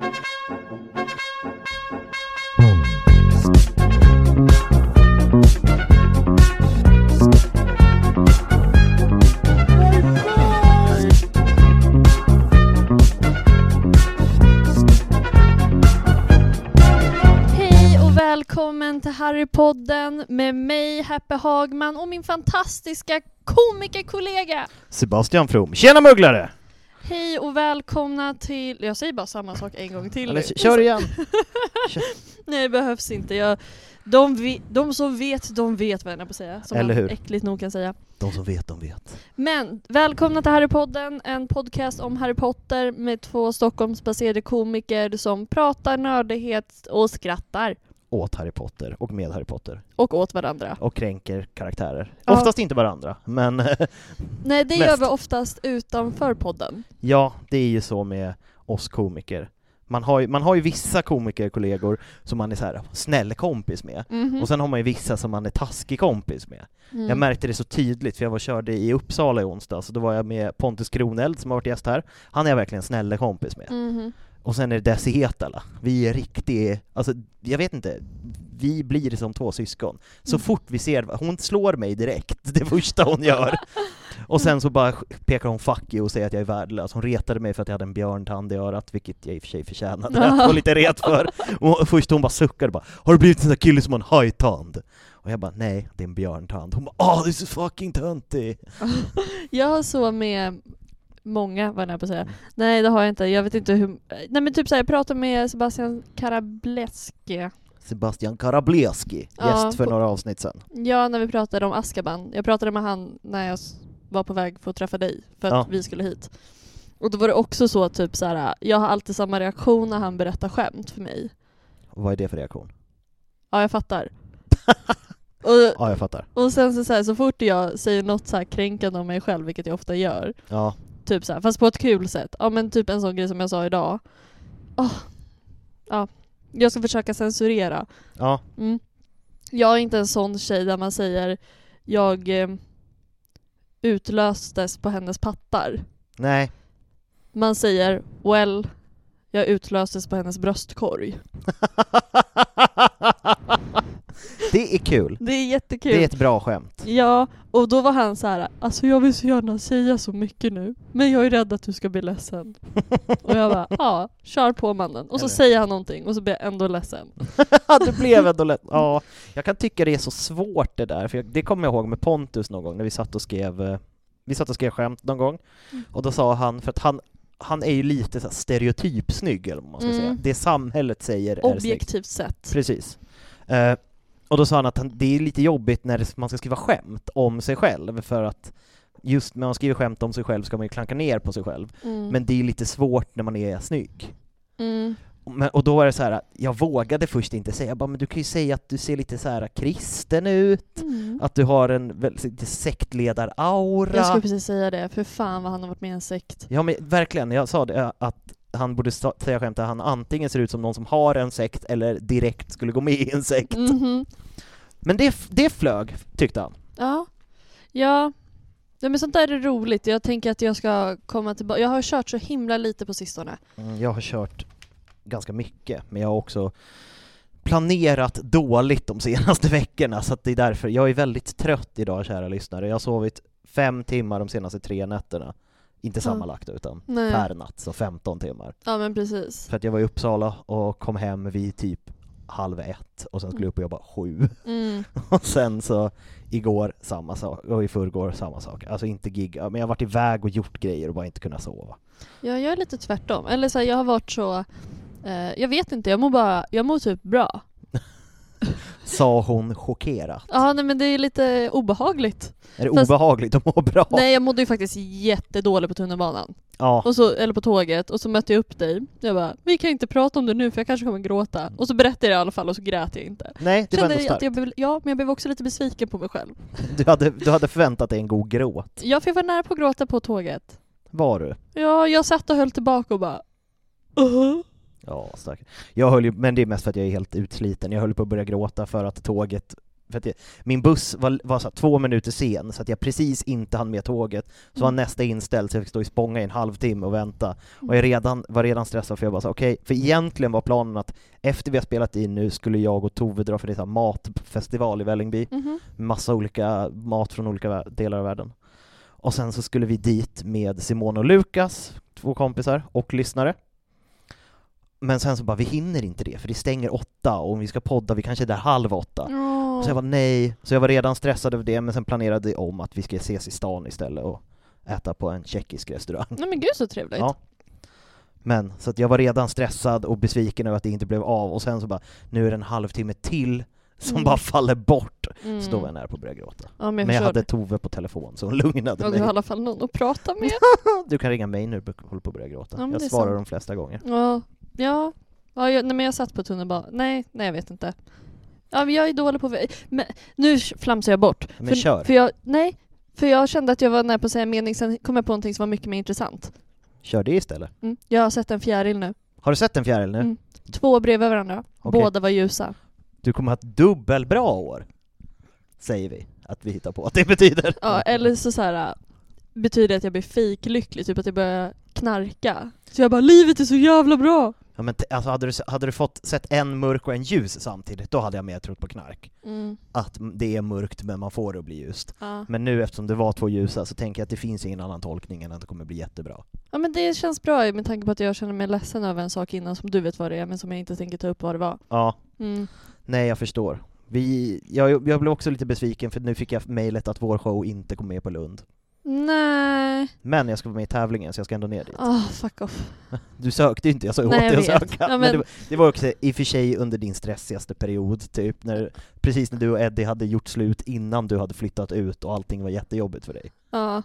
Hej och välkommen till Harrypodden med mig, Happy Hagman och min fantastiska komikerkollega. Sebastian From. Tjena mugglare! Hej och välkomna till... Jag säger bara samma sak en gång till. Nu. kör igen! Nej, det behövs inte. Jag, de, vi, de som vet, de vet vad jag är på att säga. Som Eller man hur? äckligt nog kan säga. De som vet, de vet. Men välkomna till Harrypodden, en podcast om Harry Potter med två Stockholmsbaserade komiker som pratar nördighet och skrattar. Åt Harry Potter och med Harry Potter. Och åt varandra. Och kränker karaktärer. Ja. Oftast inte varandra, men Nej, det gör vi oftast utanför podden. ja, det är ju så med oss komiker. Man har ju, man har ju vissa komikerkollegor som man är så här snäll kompis med. Mhm. Och sen har man ju vissa som man är taskig kompis med. Mm. Jag märkte det så tydligt, för jag var körde i Uppsala i onsdags, och då var jag med Pontus Kroneld som har varit gäst här. Han är jag verkligen snäll kompis med. Mhm. Och sen är det Desi Hetala. Vi är riktigt, alltså jag vet inte, vi blir som två syskon. Så Mm. fort vi ser, hon slår mig direkt, det första hon gör. Och sen så bara pekar hon fuck you och säger att jag är värdelös. Hon retade mig för att jag hade en björntand i örat, vilket jag i och för sig förtjänade att få lite ret för. Och först hon bara suckade bara, har du blivit en sån där kille som har en hajtand? Och jag bara, nej, det är en björntand. Hon bara, åh, det är så fucking töntig! Jag har så med många, vad jag på att Mm. säga. Nej det har jag inte, jag vet inte hur... Nej men typ såhär, jag pratade med Sebastian Karableski. Sebastian Karableski, Ja, gäst för på- några avsnitt sen. Ja, när vi pratade om Askaban. Jag pratade med han när jag var på väg för att träffa dig, för att Ja. vi skulle hit. Och då var det också så typ så här. jag har alltid samma reaktion när han berättar skämt för mig. Och vad är det för reaktion? Ja, jag fattar. och, Ja, jag fattar. och sen så, så, här, så fort jag säger något så här kränkande om mig själv, vilket jag ofta gör, Ja, Typ så här, fast på ett kul sätt. Ja men typ en sån grej som jag sa idag. Åh. Ja. Jag ska försöka censurera. ja. Mm. Jag är inte en sån tjej där man säger jag eh, utlöstes på hennes pattar. Nej, Man säger well, jag utlöstes på hennes bröstkorg. det är kul. Det är jättekul. Det är ett bra skämt. Ja, och då var han så här, alltså jag vill så gärna säga så mycket nu, men jag är rädd att du ska bli ledsen. och jag bara, ja, kör på mannen. Och så Eller? säger han någonting och så blir jag ändå ledsen. det blev ändå lätt. Ja, jag kan tycka det är så svårt det där, för jag, det kommer jag ihåg med Pontus någon gång när vi satt och skrev, eh, vi satt och skrev skämt någon gång, Mm. och då sa han, för att han, han är ju lite så här eller vad man ska Mm. säga. Det samhället säger är snyggt. Objektivt sett. Precis. Eh, och då sa han att han, det är lite jobbigt när man ska skriva skämt om sig själv, för att just när man skriver skämt om sig själv ska man ju klanka ner på sig själv. Mm. Men det är lite svårt när man är snygg. Mm. Men, och då var det så här, jag vågade först inte säga, jag bara, men du kan ju säga att du ser lite så här kristen ut, Mm. att du har en väldigt sektledar-aura. Jag skulle precis säga det, för fan vad han har varit med i en sekt. Ja men verkligen, jag sa det att han borde säga skämt att han antingen ser ut som någon som har en sekt eller direkt skulle gå med i en sekt. Mhm. Men det, det flög, tyckte han. Ja. Ja. Ja men sånt där är roligt, jag tänker att jag ska komma tillbaka. Jag har kört så himla lite på sistone. Mm, Jag har kört ganska mycket, men jag har också planerat dåligt de senaste veckorna, så det är därför. Jag är väldigt trött idag, kära lyssnare. Jag har sovit fem timmar de senaste tre nätterna. Inte Ja. sammanlagt utan Nej. per natt, så 15 timmar. Ja men precis. För att jag var i Uppsala och kom hem vid typ halv ett och sen skulle jag upp och jobba sju. Mm. Och sen så igår samma sak, och i förrgår samma sak. Alltså inte gigga, men jag har varit iväg och gjort grejer och bara inte kunnat sova. Ja, jag är lite tvärtom. Eller så här, jag har varit så... Eh, jag vet inte, jag mår bara... Jag mår typ bra. Sa hon chockerat. Ja, nej men det är lite obehagligt. Är det Fast- obehagligt att må bra? Nej, jag mådde ju faktiskt jättedåligt på tunnelbanan. Ja. Och så, eller på tåget, och så mötte jag upp dig. Jag bara, vi kan inte prata om det nu för jag kanske kommer gråta. Och så berättade jag i alla fall och så grät jag inte. Nej, det var ändå att starkt. jag blev, ja, men jag blev också lite besviken på mig själv. Du hade, du hade förväntat dig en god gråt. Ja, för jag var nära på att gråta på tåget. Var du? Ja, jag satt och höll tillbaka och bara... Uh-huh. Ja, starkt. Jag höll ju, men det är mest för att jag är helt utsliten. Jag höll på att börja gråta för att tåget för att jag, min buss var, var så två minuter sen, så att jag precis inte hann med tåget. Så var Mm. nästa inställd, så jag fick stå i Spånga i en halvtimme och vänta. Och jag redan, var redan stressad för jag bara så okej, för egentligen var planen att efter vi har spelat in nu skulle jag och Tove dra för det är matfestival i Vällingby, Mhm. med massa olika mat från olika delar av världen. Och sen så skulle vi dit med Simone och Lukas, två kompisar och lyssnare. Men sen så bara, vi hinner inte det, för det stänger åtta, och om vi ska podda, vi kanske är där halv åtta. Åh. Så jag var nej, så jag var redan stressad över det, men sen planerade vi om att vi ska ses i stan istället och äta på en tjeckisk restaurang. Nej men gud så trevligt. Ja. Men, så att jag var redan stressad och besviken över att det inte blev av, och sen så bara, nu är det en halvtimme till som Mm. bara faller bort. Mm. Så då var jag nära på att börja gråta. Ja, men jag, Men jag hade. Tove på telefon, så hon lugnade Ja, du mig. har i alla fall någon att prata med. Du kan ringa mig nu, du håller på att börja gråta. Ja, jag svarar sant. de flesta gånger. Ja, ja. ja jag, nej, men jag satt på tunnelbanan. Nej, nej jag vet inte. Ja, men jag är dålig på... Men, nu flamsar jag bort. Men för, kör. För jag, nej, för jag kände att jag var nära på att säga en mening, sen kom jag på någonting som var mycket mer intressant. Kör det istället. Mm. Jag har sett en fjäril nu. Har du sett en fjäril nu? Mm. Två bredvid varandra. Okej. Båda var ljusa. Du kommer ha ett dubbelbra år, säger vi att vi hittar på att det betyder. Ja, eller så, så här, betyder att jag blir fejklycklig, typ att jag börjar knarka. Så jag bara 'Livet är så jävla bra!' Ja, men alltså, hade, du, hade du fått sett en mörk och en ljus samtidigt, då hade jag mer trott på knark. Mm. Att det är mörkt men man får det att bli ljust. Ja. Men nu eftersom det var två ljusa så tänker jag att det finns ingen annan tolkning än att det kommer bli jättebra. ja men det känns bra med tanke på att jag känner mig ledsen över en sak innan som du vet vad det är men som jag inte tänker ta upp vad det var. Ja, Mm. nej jag förstår. Vi, jag, jag blev också lite besviken för nu fick jag mejlet att vår show inte kom med på Lund. Nej. Men jag ska vara med i tävlingen så jag ska ändå ner dit. Ah, fuck off. Du sökte ju inte, jag sa åt dig att söka. Ja, men... men- det, var- det var också i och för sig under din stressigaste period, typ, när, precis när du och Eddie hade gjort slut innan du hade flyttat ut och allting var jättejobbigt för dig. Ja,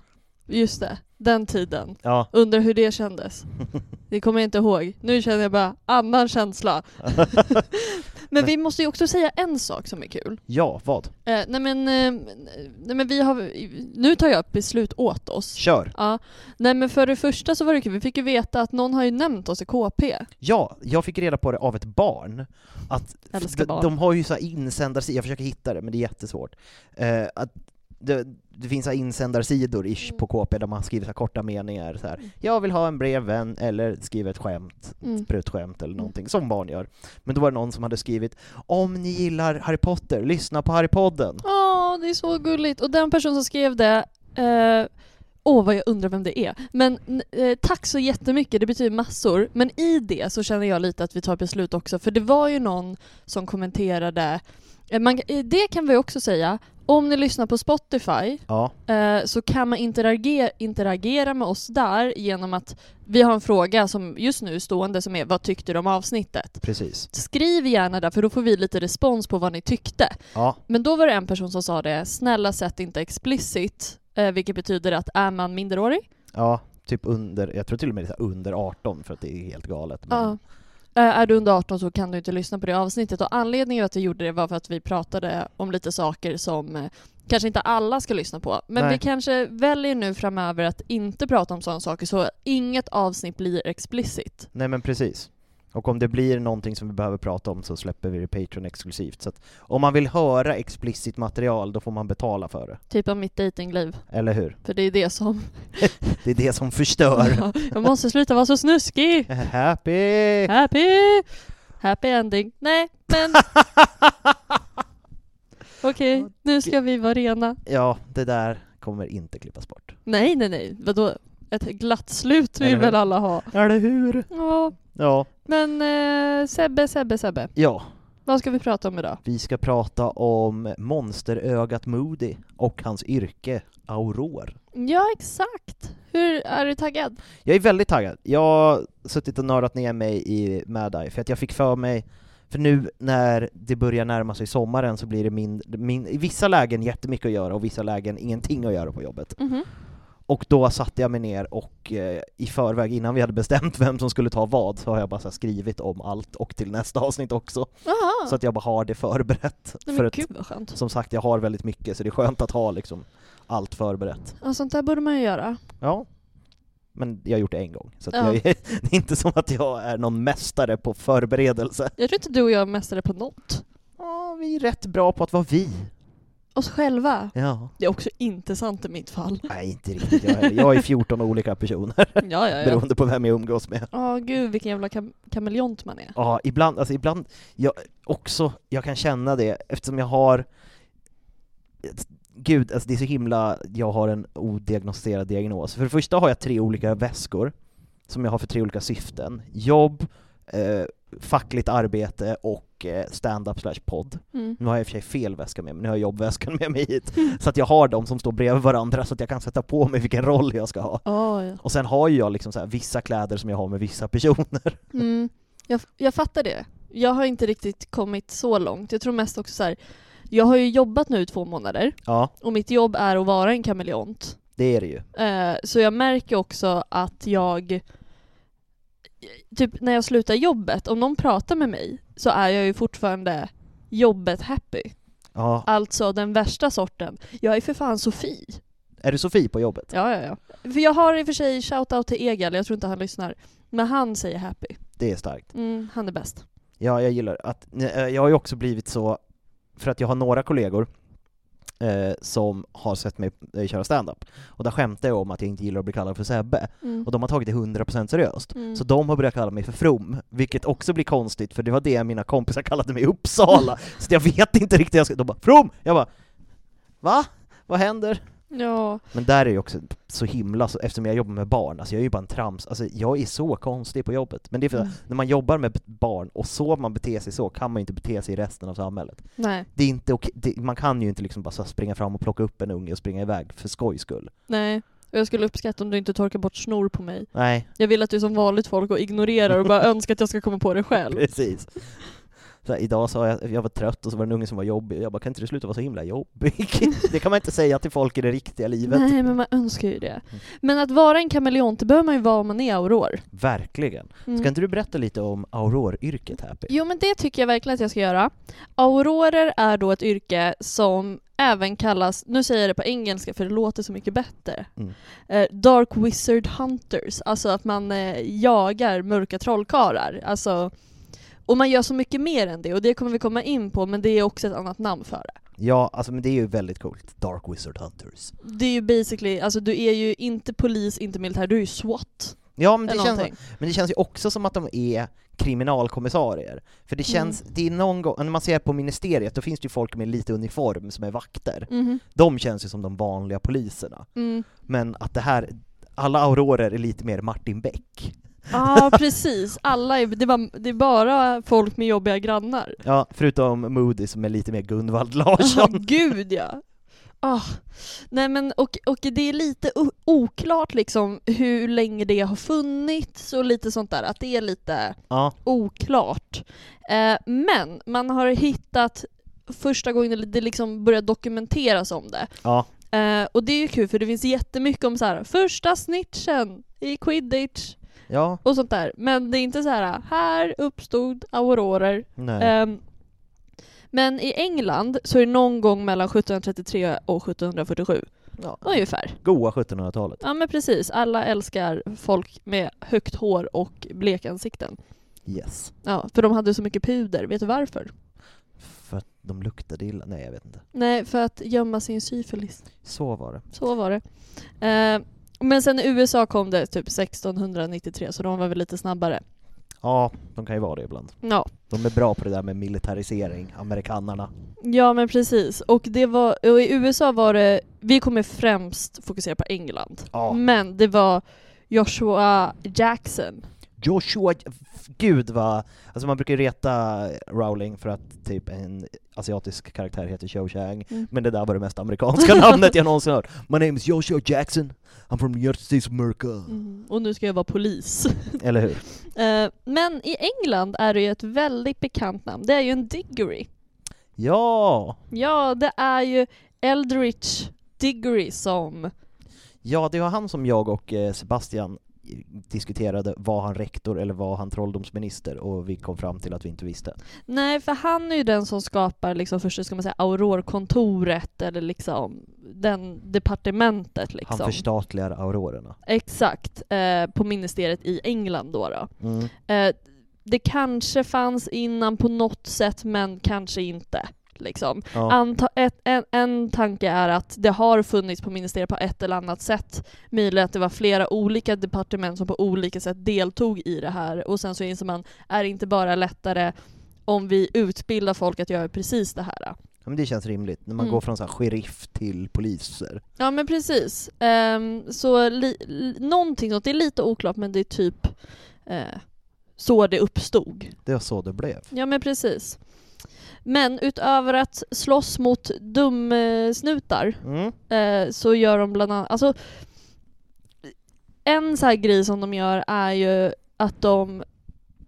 just det. Den tiden. Ja, Undrar hur det kändes. Det kommer jag inte ihåg. Nu känner jag bara annan känsla. men vi måste ju också säga en sak som är kul. ja vad? Eh, nej, men, eh, nej men vi har, nu tar jag ett beslut åt oss. Kör! Ja. Nej men för det första så var det kul, vi fick ju veta att någon har ju nämnt oss i KP. Ja, jag fick reda på det av ett barn. Att Älskar de, barn. de har ju så här insändarsidor, jag försöker hitta det men det är jättesvårt. Eh, att det, det finns insändarsidor ish Mm. på KP där man skriver så korta meningar så här. Jag vill ha en brevvän, eller skriver ett skämt, Mm. ett prutskämt eller någonting, som barn gör. Men då var det någon som hade skrivit Om ni gillar Harry Potter, lyssna på Harrypodden. Åh, det är så gulligt. Och den person som skrev det, eh, åh vad jag undrar vem det är. Men eh, tack så jättemycket, det betyder massor. Men i det så känner jag lite att vi tar beslut också, för det var ju någon som kommenterade, man, eh, det kan vi också säga, om ni lyssnar på Spotify Ja, eh, så kan man interagera, interagera med oss där genom att vi har en fråga som just nu är stående som är vad tyckte du om avsnittet? precis. Skriv gärna där för då får vi lite respons på vad ni tyckte. Ja, Men då var det en person som sa det, snälla sätt inte explicit, eh, vilket betyder att är man minderårig? ja, typ under, jag tror till och med det är under 18 för att det är helt galet. Men Ja. Eh, Är du under 18 så kan du inte lyssna på det avsnittet och anledningen att vi gjorde det var för att vi pratade om lite saker som eh, kanske inte alla ska lyssna på. Men Nej. vi kanske väljer nu framöver att inte prata om sådana saker så inget avsnitt blir explicit. Nej men precis. Och om det blir någonting som vi behöver prata om så släpper vi det Patreon exklusivt. Så att om man vill höra explicit material då får man betala för det. Typ om mitt datingliv. Eller hur? För det är det som... Det är det som förstör. Jag måste sluta vara så snuskig! Happy! Happy! Happy ending. Nej, men... Okej, nu ska vi vara rena. Ja, det där kommer inte klippas bort. Nej, nej, nej. Vadå? Ett glatt slut vill väl alla ha? Eller hur? Ja, Ja. men eh, Sebbe, Sebbe, Sebbe. Ja, Vad ska vi prata om idag? vi ska prata om monsterögat Moody och hans yrke Auror. Ja, exakt. Hur är du taggad? Jag är väldigt taggad. Jag har suttit och nördat ner mig i Mad Eye, för att jag fick för mig för nu när det börjar närma sig sommaren så blir det min, min, i vissa lägen jättemycket att göra och vissa lägen ingenting att göra på jobbet. Mhm. Och då satte jag mig ner och eh, i förväg, innan vi hade bestämt vem som skulle ta vad, så har jag bara här skrivit om allt och till nästa avsnitt också. Jaha. Så att jag bara har det förberett. Nej, för men gud vad skönt. som sagt, jag har väldigt mycket så det är skönt att ha liksom allt förberett. Ja, sånt där borde man ju göra. Ja. Men jag har gjort det en gång, så Ja. jag det är inte som att jag är någon mästare på förberedelse. Jag tror inte du och jag är mästare på något. Ja, vi är rätt bra på att vara vi. Oss själva. Ja. Det är också inte sant i mitt fall. Nej, inte riktigt jag heller. Jag är 14 olika personer, Ja, ja, ja. beroende på vem jag umgås med. Ja, gud vilken jävla kam- kameleont man är. Ja, ibland, alltså ibland, jag också, jag kan känna det eftersom jag har Gud, alltså det är så himla, jag har en odiagnostiserad diagnos. För det första har jag tre olika väskor, som jag har för tre olika syften. Jobb, eh, fackligt arbete och eh, stand-up slash podd. Mm. Nu har jag i och för sig fel väska med mig, nu har jag jobbväskan med mig hit. Så att jag har dem som står bredvid varandra så att jag kan sätta på mig vilken roll jag ska ha. Ja, ja. Och sen har ju jag liksom så här vissa kläder som jag har med vissa personer. Mm. Jag, jag fattar det. Jag har inte riktigt kommit så långt. Jag tror mest också så här. Jag har ju jobbat nu i två månader Ja, och mitt jobb är att vara en kameleont. det är det ju. Eh, så jag märker också att jag Typ när jag slutar jobbet, om någon pratar med mig så är jag ju fortfarande jobbet happy. Ja. Alltså den värsta sorten. Jag är för fan Sofie. Är du Sofie på jobbet? Ja, ja, ja. För jag har i och för sig shout-out till Egil, jag tror inte han lyssnar. Men han säger happy. Det är starkt. Mm, han är bäst. Ja, jag gillar att, eh, jag har ju också blivit så, för att jag har några kollegor eh, som har sett mig eh, köra stand-up, och där skämtar jag om att jag inte gillar att bli kallad för Sebbe, Mm. och de har tagit det 100% seriöst. Mm. Så de har börjat kalla mig för From, vilket också blir konstigt, för det var det mina kompisar kallade mig i Uppsala, så jag vet inte riktigt, jag ska, de bara 'From!' Jag bara 'Va? Vad händer?' Ja, Men där är ju också så himla, så, eftersom jag jobbar med barn, alltså jag är ju bara en trams, alltså jag är så konstig på jobbet. Men det är för att Mm. när man jobbar med barn, och så man beter sig så, kan man ju inte bete sig i resten av samhället. nej, Det är inte okej, det, man kan ju inte liksom bara springa fram och plocka upp en unge och springa iväg för skojs skull. nej. Och jag skulle uppskatta om du inte torkar bort snor på mig. Nej, Jag vill att du är som vanligt folk och ignorerar och bara önskar att jag ska komma på det själv. precis. Så här, idag sa jag jag var trött och så var det en unge som var jobbig, jag bara kan inte du sluta vara så himla jobbig? det kan man inte säga till folk i det riktiga livet. Nej, men man önskar ju det. Men att vara en kameleont, det behöver man ju vara om man är auror. Verkligen. Mm. Ska inte du berätta lite om auroryrket Happy? Jo men det tycker jag verkligen att jag ska göra. Aurorer är då ett yrke som även kallas, nu säger jag det på engelska för det låter så mycket bättre, Mm. eh, Dark Wizard Hunters, alltså att man eh, jagar mörka trollkarlar. Alltså, och man gör så mycket mer än det, och det kommer vi komma in på, men det är också ett annat namn för det. Ja, alltså men det är ju väldigt coolt. Dark Wizard Hunters. Det är ju basically, alltså du är ju inte polis, inte militär, du är ju SWAT. Ja, men det, känns, men det känns ju också som att de är kriminalkommissarier. För det känns, det är någon gång, när man ser på ministeriet, då finns det ju folk med lite uniform som är vakter. Mhm. De känns ju som de vanliga poliserna. Mm. Men att det här, alla aurorer är lite mer Martin Beck. Ja precis, alla är, det, var, det är bara folk med jobbiga grannar. Ja, förutom Moody som är lite mer Gunvald Larsson. gud ja. Ah. Nej men och, och det är lite oklart liksom hur länge det har funnits och lite sånt där, att det är lite Ja, oklart. Eh, men man har hittat första gången det liksom börjar dokumenteras om det. ja, Eh, och det är ju kul för det finns jättemycket om så här första snitchen i quidditch. Ja, och sånt där. Men det är inte så här, här uppstod aurorer. Ehm, men i England så är det någon gång mellan 1733 och 1747, ja. ungefär. Goa 1700-talet. Ja men precis, alla älskar folk med högt hår och blekansikten. Yes. Ja, för de hade så mycket puder. Vet du varför? För att de luktade illa? Nej, jag vet inte. Nej, för att gömma sin syfilis. Så var det. Så var det. Eh, men sen i USA kom det typ 1693, så de var väl lite snabbare. Ja, de kan ju vara det ibland. Ja, De är bra på det där med militarisering, amerikanarna. ja men precis. Och, det var, och i USA var det, vi kommer främst fokusera på England. Ja. Men det var Joshua Jackson. Joshua, gud vad... Alltså man brukar ju reta Rowling för att typ en asiatisk karaktär heter Cho Chang, Mm. men det där var det mest amerikanska namnet jag någonsin hört. My name is Joshua Jackson, I'm from the United States America. Mm. Och nu ska jag vara polis. Eller hur? Eh, men i England är det ju ett väldigt bekant namn. Det är ju en Diggory. Ja! Ja, det är ju Eldridge Diggory som... Ja, det var han som jag och eh, Sebastian diskuterade, var han rektor eller var han trolldomsminister? Och vi kom fram till att vi inte visste. Nej, för han är ju den som skapar liksom först ska man säga Aurorkontoret eller liksom den departementet liksom. Han förstatligar aurorerna. Exakt, eh, på ministeriet i England då. då. Mm. Eh, det kanske fanns innan på något sätt, men kanske inte. Liksom. Ja. Anta, ett, en, en tanke är att det har funnits på ministeriet på ett eller annat sätt. Möjligt att det var flera olika departement som på olika sätt deltog i det här och sen så inser man, är det inte bara lättare om vi utbildar folk att göra precis det här? Ja, men det känns rimligt, när man Mm. går från så här sheriff till poliser. Ja men precis. Ehm, så li, någonting sånt, det är lite oklart men det är typ eh, så det uppstod. Det var så det blev. Ja men precis. Men utöver att slåss mot dumsnutar Mm. eh, så gör de bland annat, alltså en så här grej som de gör är ju att de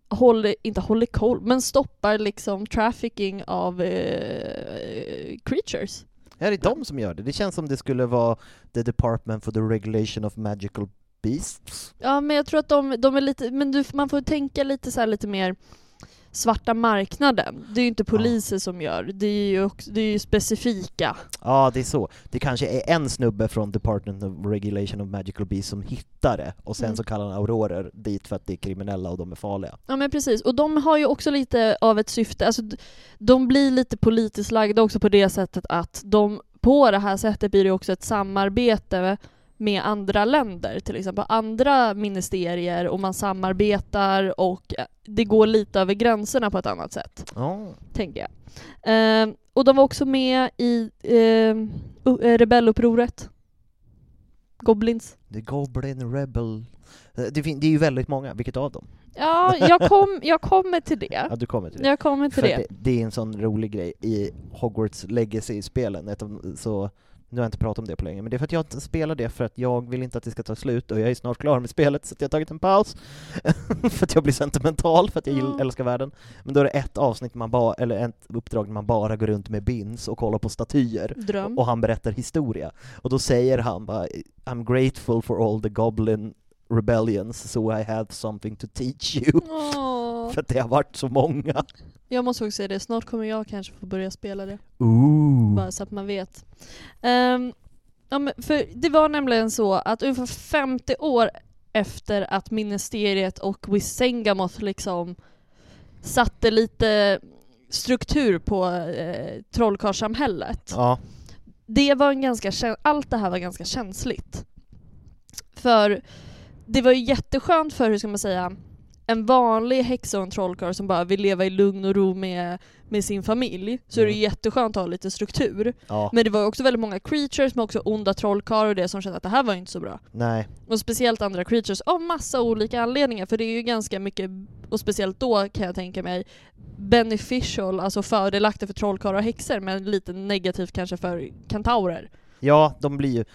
håller, inte håller koll, men stoppar liksom trafficking av eh, creatures. Är det de som gör det? Det känns som det skulle vara the Department for the Regulation of Magical Beasts. Ja men jag tror att de, de är lite, men du, man får tänka lite så här lite mer svarta marknaden. Det är ju inte poliser som gör, det är ju, också, det är ju specifika. Ja, det är så. Det kanske är en snubbe från Department of Regulation of Magical Beasts som hittar det, och sen Mm. så kallar han aurorer dit för att det är kriminella och de är farliga. Ja men precis, och de har ju också lite av ett syfte, alltså de blir lite politiskt lagda också på det sättet att de, på det här sättet blir det också ett samarbete med andra länder, till exempel andra ministerier och man samarbetar och eh, det går lite över gränserna på ett annat sätt, Ja. tänker jag. Eh, och de var också med i eh, u- eh, rebellupproret. Goblins. The Goblin Rebel. Eh, Det, fin- det är ju väldigt många, vilket av dem? Ja, jag, kom, jag kommer till det. Ja, du kommer till det. Jag kommer till För det. det, det är en sån rolig grej i Hogwarts Legacy-spelen, så nu har jag inte pratat om det på länge, men det är för att jag inte spelar det för att jag vill inte att det ska ta slut och jag är snart klar med spelet så jag har tagit en paus för att jag blir sentimental för att jag Ja. älskar världen. Men då är det ett avsnitt man bara, eller ett uppdrag där man bara går runt med bins och kollar på statyer Dröm. och han berättar historia. Och då säger han bara I'm grateful for all the goblin rebellions so I have something to teach you. Åh. För att det har varit så många. Jag måste också säga det, snart kommer jag kanske få börja spela det. Ooh. Bara så att man vet. Ehm, ja, men för det var nämligen så att ungefär 50 år efter att ministeriet och Wisengamoth liksom satte lite struktur på eh, trollkarlssamhället. Ja. Det var en ganska, allt det här var ganska känsligt. För det var ju jätteskönt för, hur ska man säga, en vanlig häxa och en trollkarl som bara vill leva i lugn och ro med, med sin familj, så är det Mm. jätteskönt att ha lite struktur. Ja. Men det var också väldigt många creatures, men också onda trollkarlar och det som kände att det här var inte så bra. Nej. Och speciellt andra creatures av massa olika anledningar, för det är ju ganska mycket, och speciellt då kan jag tänka mig, beneficial, alltså fördelaktigt för trollkarlar och häxor, men lite negativt kanske för kentaurer. Ja, de blir ju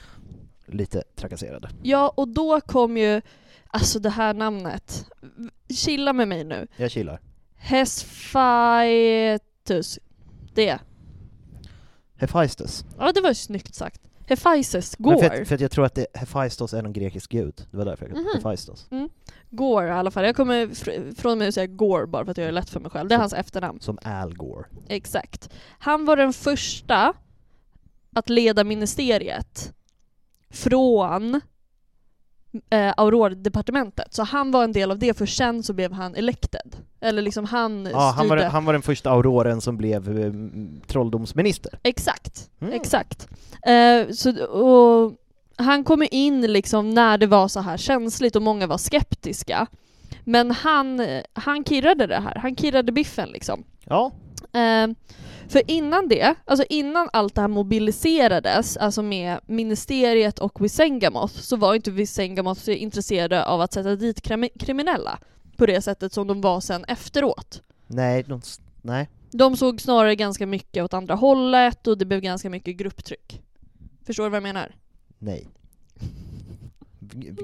lite trakasserade. Ja, och då kom ju, alltså det här namnet, chilla med mig nu, Jag chillar. Hesphaetus. Det. Hephaistos. Ja, det var ju snyggt sagt. Men går. för, att, för att jag tror att det, Hephaistos är någon grekisk gud. Det var därför jag Mhm. Hephaistos. Gore i alla fall. Jag kommer fr- från mig att säga Gore bara för att jag är lätt för mig själv. Det är hans efternamn. Som Al Gore. Exakt. Han var den första att leda ministeriet från eh, Aurora-departementet. Så han var en del av det, för sen så blev han elected. Eller liksom han Ja, han, var, styrde. han var den första auroren som blev eh, trolldomsminister. Exakt, Mm. exakt. Eh, så, och han kom ju in liksom när det var så här känsligt och många var skeptiska. Men han, han kirrade det här, han kirrade biffen liksom. Ja, Eh, för innan det, alltså innan allt det här mobiliserades, alltså med ministeriet och Wisengamoth, så var inte Wisengamoth intresserade av att sätta dit krimi- kriminella på det sättet som de var sen efteråt. nej, de, nej. De såg snarare ganska mycket åt andra hållet och det blev ganska mycket grupptryck. Förstår du vad jag menar? Nej.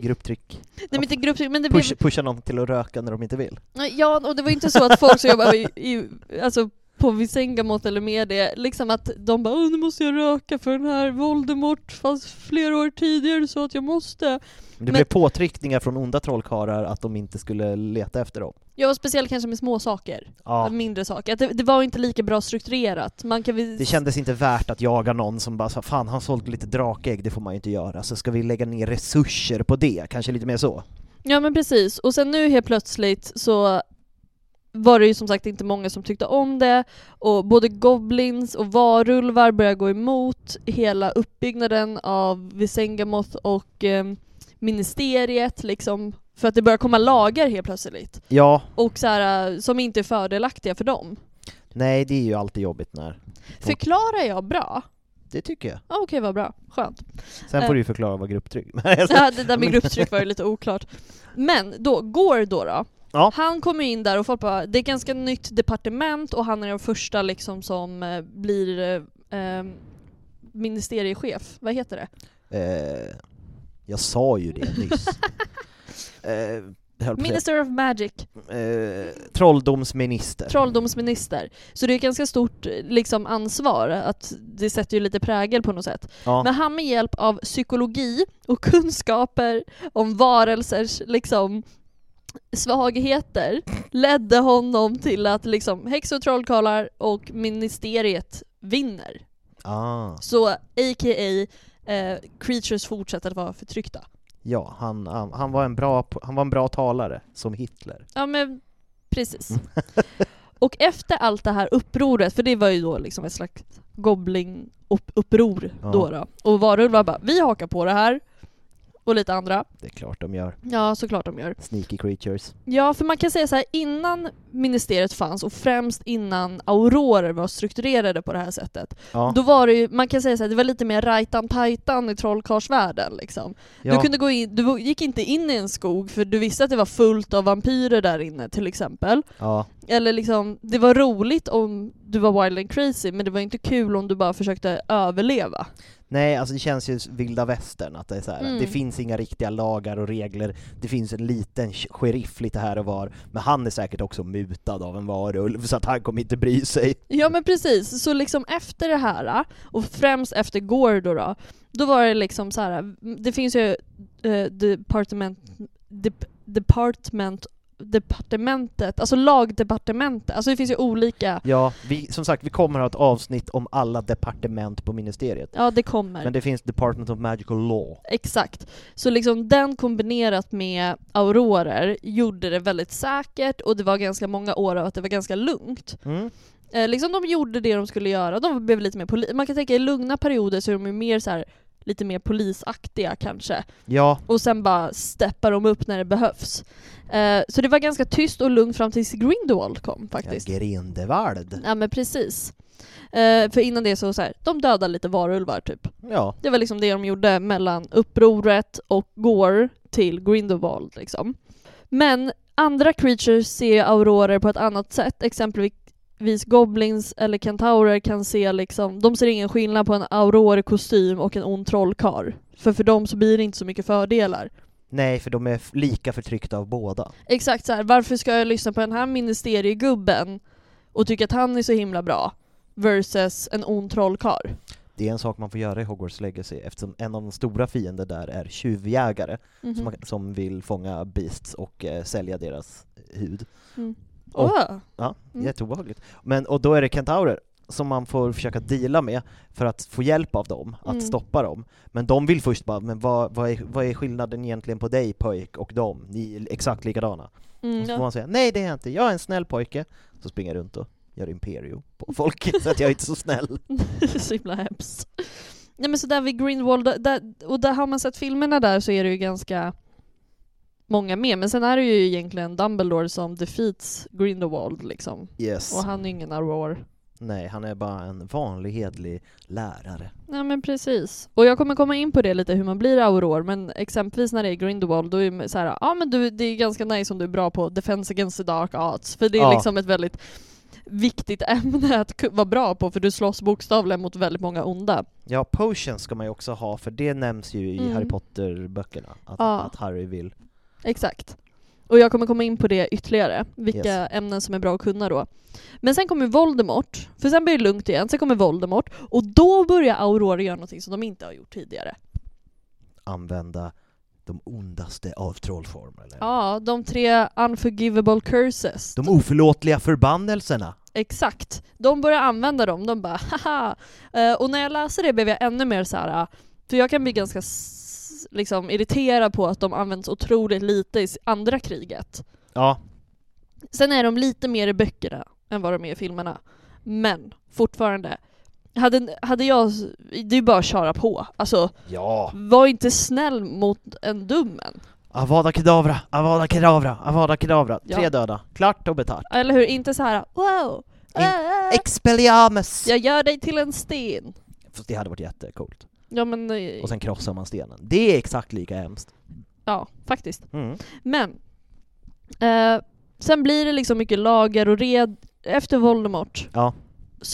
Grupptryck. Nej men inte grupptryck, men det Push, blev... pusha någon till att röka när de inte vill. Ja, och det var ju inte så att folk som jobbade i, i, alltså på Visengamot eller med det, liksom att de bara nu måste jag röka för den här Voldemort fanns flera år tidigare så att jag måste. Det Men- blev påtryckningar från onda trollkarlar att de inte skulle leta efter dem. Ja, och speciellt kanske med små saker. Ja. Mindre saker. Att det, det var inte lika bra strukturerat. Man kan väl... Det kändes inte värt att jaga någon som bara sa fan han sålt lite drakägg, det får man ju inte göra, så ska vi lägga ner resurser på det, kanske lite mer så. Ja men precis, och sen nu helt plötsligt så var det ju som sagt inte många som tyckte om det och både goblins och varulvar började gå emot hela uppbyggnaden av Visengamoth och eh, ministeriet liksom för att det börjar komma lagar helt plötsligt Ja, och så här, som inte är fördelaktiga för dem. nej det är ju alltid jobbigt när... Förklarar jag bra? Det tycker jag. Ja, Okej, vad bra. Skönt. Sen Eh. får du ju förklara vad grupptryck Ja, det där med grupptryck var ju lite oklart. Men då, Gore då, då Ja. han kommer in där och folk bara, det är ett ganska nytt departement och han är den första liksom som eh, blir eh, eh, ministeriechef, vad heter det? Eh, jag sa ju det nyss. eh, Minister of Magic, eh, trolldomsminister. trolldomsminister. Så det är ett ganska stort eh, liksom, ansvar, att det sätter ju lite prägel på något sätt. ja. Men han med hjälp av psykologi och kunskaper om varelsers liksom, svagheter ledde honom till att liksom, häxor och trollkarlar och ministeriet vinner. ah, Så a.k.a. Eh, creatures fortsätter att vara förtryckta. ja, han, han, han, var en bra, han var en bra talare, som Hitler. Ja men precis. och efter allt det här upproret, för det var ju då liksom ett slags goblin-uppror Ja. då, då och varulvar bara vi hakar på det här och lite andra. Det är klart de gör. Ja, såklart de gör. Sneaky creatures. Ja, för man kan säga så här innan ministeriet fanns och främst innan aurorer var strukturerade på det här sättet, Ja, då var det ju, man kan säga så här, det var lite mer rajtan-tajtan i trollkarlsvärlden liksom. ja. Du, kunde gå in, du gick inte in i en skog för du visste att det var fullt av vampyrer där inne till exempel. ja. Eller liksom, det var roligt om du var wild and crazy men det var inte kul om du bara försökte överleva. Nej, alltså det känns ju vilda västern, att det är så här, Mm. det finns inga riktiga lagar och regler, det finns en liten sh- sheriff lite här och var, men han är säkert också mutad av en varulv, så att han kommer inte bry sig. Ja men precis, så liksom efter det här, och främst efter Gore då, då, var det liksom så här. det finns ju eh, departement, dep, department, departementet, alltså lagdepartementet, alltså det finns ju olika, Ja, vi, som sagt, vi kommer ha ett avsnitt om alla departement på ministeriet. ja det kommer. Men det finns Department of Magical Law. Exakt. Så liksom den kombinerat med aurorer gjorde det väldigt säkert och det var ganska många år av att det var ganska lugnt. Mm. Eh, liksom de gjorde det de skulle göra, de blev lite mer poli- Man kan tänka i lugna perioder så är de ju mer så här, lite mer polisaktiga kanske. Ja, Och sen bara steppar de upp när det behövs. Eh, så det var ganska tyst och lugnt fram tills Grindelwald kom faktiskt. ja Grindevald. Ja men precis. Eh, för innan det så, så här, de dödade lite varulvar typ. Ja, Det var liksom det de gjorde mellan upproret och Gore till Grindelwald liksom. Men andra creatures ser aurorer på ett annat sätt, exempelvis goblins eller kentaurer kan se liksom, de ser ingen skillnad på en auror i kostym och en ond trollkarl. För för dem så blir det inte så mycket fördelar. nej för de är lika förtryckta av båda. Exakt så här. varför ska jag lyssna på den här ministeriegubben och tycka att han är så himla bra versus en ond trollkarl? Det är en sak man får göra i Hogwarts Legacy eftersom en av de stora fiender där är tjuvjägare Mhm. som, man, som vill fånga beasts och eh, sälja deras hud. Mm. Och- Åh. Ja, Mm. jätteobehagligt. Men, och då är det kentaurer som man får försöka deala med för att få hjälp av dem, att Mm. stoppa dem. Men de vill först bara, men vad, vad, är, vad är skillnaden egentligen på dig pojk och dem? Ni är exakt likadana. Mm, Och så får man säga, nej det är jag inte, jag är en snäll pojke. Så springer jag runt och gör imperio på folk, så att jag är inte så snäll. så himla hemskt. Nej men så där vid Greenwald, där, och där har man sett filmerna där så är det ju ganska många med, men sen är det ju egentligen Dumbledore som defeats Grindelwald liksom. Yes. Och han är ingen Auror. Nej, han är bara en vanlig hedlig lärare. Nej men precis. Och jag kommer komma in på det lite hur man blir Auror, men exempelvis när det är Grindelwald då är det så här, ja men du, det är ganska nice om du är bra på Defense Against the Dark Arts, för det är Ja. liksom ett väldigt viktigt ämne att vara bra på, för du slåss bokstavligen mot väldigt många onda. Ja, potions ska man ju också ha, för det nämns ju i Mm. Harry Potter-böckerna, att, Ja. att Harry vill. Exakt. Och jag kommer komma in på det ytterligare, vilka Yes. ämnen som är bra att kunna då. Men sen kommer Voldemort, för sen blir det lugnt igen, sen kommer Voldemort, och då börjar Aurora göra någonting som de inte har gjort tidigare. använda de ondaste av trollformer. Eller? Ja, de tre unforgivable curses. De oförlåtliga förbannelserna. Exakt. De börjar använda dem, de bara haha. Eh, och när jag läser det blev jag ännu mer så här. för jag kan bli ganska liksom irriterad på att de används otroligt lite i andra kriget. Ja, Sen är de lite mer i böckerna än vad de är i filmerna. Men fortfarande, hade, hade jag, det är bara att köra på. Alltså, ja. var inte snäll mot en dummen. Avada kedavra, avada kedavra, avada kedavra. Ja. Tre döda. Klart och betalt. Eller hur? Inte så här wow, In- äh, Expelliarmus! jag gör dig till en sten. Fast det hade varit jättecoolt. Ja men, eh, Och sen krossar man stenen. Det är exakt lika hemskt. ja faktiskt. Mm. Men, eh, sen blir det liksom mycket lagar och red efter Voldemorts Ja.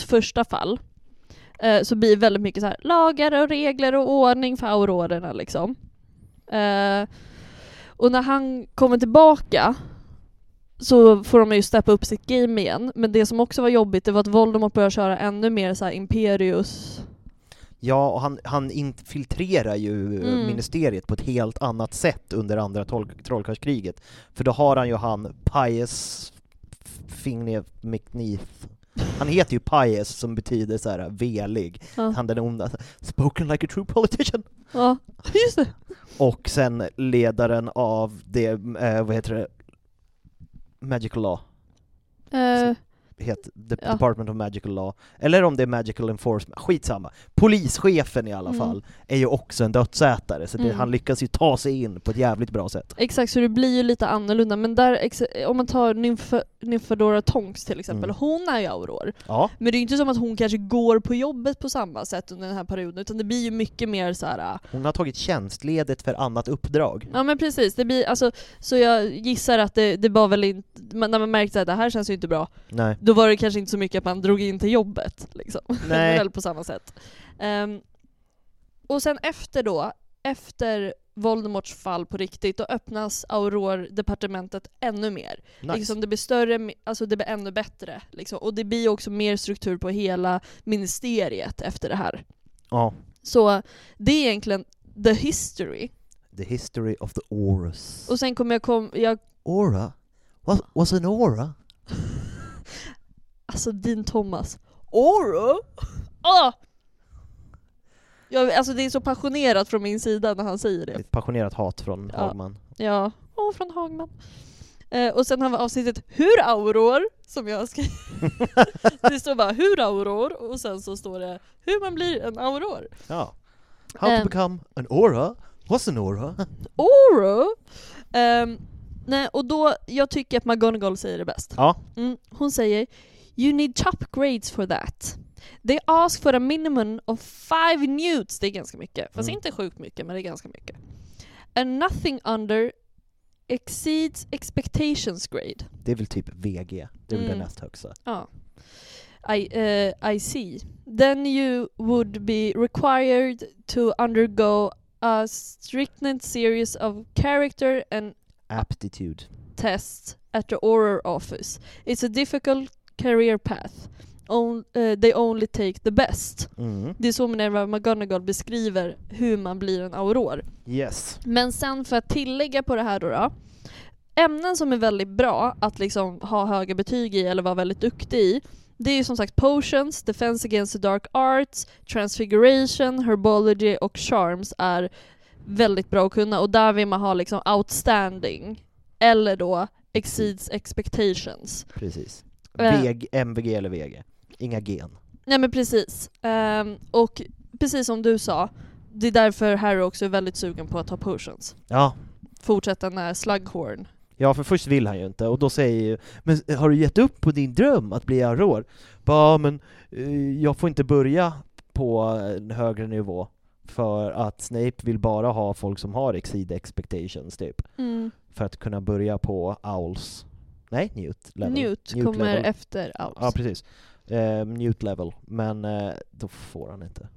första fall. Eh, så blir det väldigt mycket så här lagar och regler och ordning för aurorerna liksom. Eh, och när han kommer tillbaka så får de ju steppa upp sitt game igen. Men det som också var jobbigt det var att Voldemort började köra ännu mer så här Imperius Ja, och han, han infiltrerar ju Mm. ministeriet på ett helt annat sätt under andra troll, trollkarlskriget. För då har han ju han Pius Fingne McNeath. Han heter ju Pius som betyder så här velig. Ja. Han den onda, spoken like a true politician. Ja, just det. Och sen ledaren av det, eh, vad heter det, Magical Law. Eh, Het, the Ja. Department of Magical Law, eller om det är Magical Enforcement, skitsamma. Polischefen i alla Mm. fall är ju också en dödsätare, så det, Mm. han lyckas ju ta sig in på ett jävligt bra sätt. Exakt, så det blir ju lite annorlunda. Men där, om man tar Nymph- Nymphadora Tonks till exempel, Mm. hon är ju auror. Ja, Men det är ju inte som att hon kanske går på jobbet på samma sätt under den här perioden, utan det blir ju mycket mer så här. hon har tagit tjänstledigt för annat uppdrag. Ja men precis, det blir, alltså, så jag gissar att det, det var väl inte, när man märkte att det här känns ju inte bra, Nej. då var det kanske inte så mycket att man drog in till jobbet liksom. Nej. Väl på samma sätt. Ehm, och sen efter då, efter Voldemorts fall på riktigt, då öppnas Auror-departementet ännu mer. Nice. Liksom det blir större, alltså det blir ännu bättre. Liksom. Och det blir också mer struktur på hela ministeriet efter det här. Ja. Så det är egentligen the history. The history of the auras. Och sen kommer jag kom, jag, Aura? What, what's an aura? alltså din Thomas. Oro? Ah! Jag, alltså det är så passionerat från min sida när han säger det. Ett passionerat hat från Ja. Hagman. Ja, åh från Hagman. Eh, och sen har vi avsnittet Hur auror, som jag skrev. det står bara Hur auror, och sen så står det Hur man blir en auror. Ja. How Ehm. to become an aura? What's an aura? Oro! Ehm, nej, och då, jag tycker att McGonagall säger det bäst. Ja. Mm, hon säger You need top grades for that. They ask for a minimum of five newts, det är ganska mycket. Fast Mm. inte sjukt mycket, men det är ganska mycket. And nothing under exceeds expectations grade. Det är väl typ VG, det är väl Mm. det näst högsta. Ja. I, eh, I see. Then you would be required to undergo a stringent series of character and Aptitude. tests at the Auror office. It's a difficult career path. On, eh, they only take the best. Mm. Det är så Minerva McGonagall beskriver hur man blir en auror. Yes. Men sen för att tillägga på det här då, då ämnen som är väldigt bra att liksom ha höga betyg i eller vara väldigt duktig i det är ju som sagt potions, defense against the dark arts, transfiguration, herbology och charms är väldigt bra att kunna och där vill man ha liksom outstanding eller då exceeds expectations. Precis. Eh. VG, MVG eller VG. Inga gen. Nej men precis. Ehm, och precis som du sa, det är därför Harry också är väldigt sugen på att ta potions. Ja. Fortsätta när Slughorn. Ja, för först vill han ju inte, och då säger ju Men har du gett upp på din dröm att bli auror? Ja, men eh, jag får inte börja på en högre nivå för att Snape vill bara ha folk som har exceed expectations, typ. Mm. För att kunna börja på Owls. Nej, Newt level. Newt, Newt kommer level. efter Owls. Ja, precis. Eh, Newt level, men eh, då får han inte.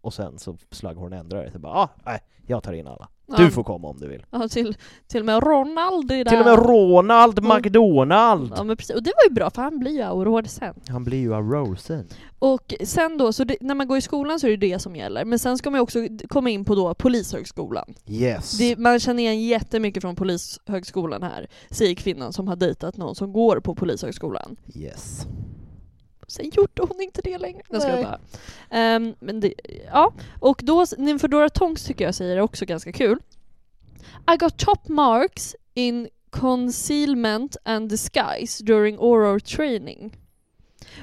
Och sen så Slughorn ändrar det till bara, ah, nej, jag tar in alla. Du Ja. får komma om du vill. Ja, till, till och med Ronald är där. Till och med Ronald Mm. McDonald! Ja men precis, och det var ju bra för han blir ju auror sen. Han blir ju auror sen. Och sen då, så det, när man går i skolan så är det det som gäller. Men sen ska man ju också komma in på då Polishögskolan. Yes. Det, man känner igen jättemycket från Polishögskolan här, säger kvinnan som har dejtat någon som går på Polishögskolan. Yes. Sen gjorde hon inte det längre. Jag ska bara. Ehm, men det, ja, och då, Nymfedora Tonks tycker jag säger också ganska kul. I got top marks in concealment and disguise during oral training.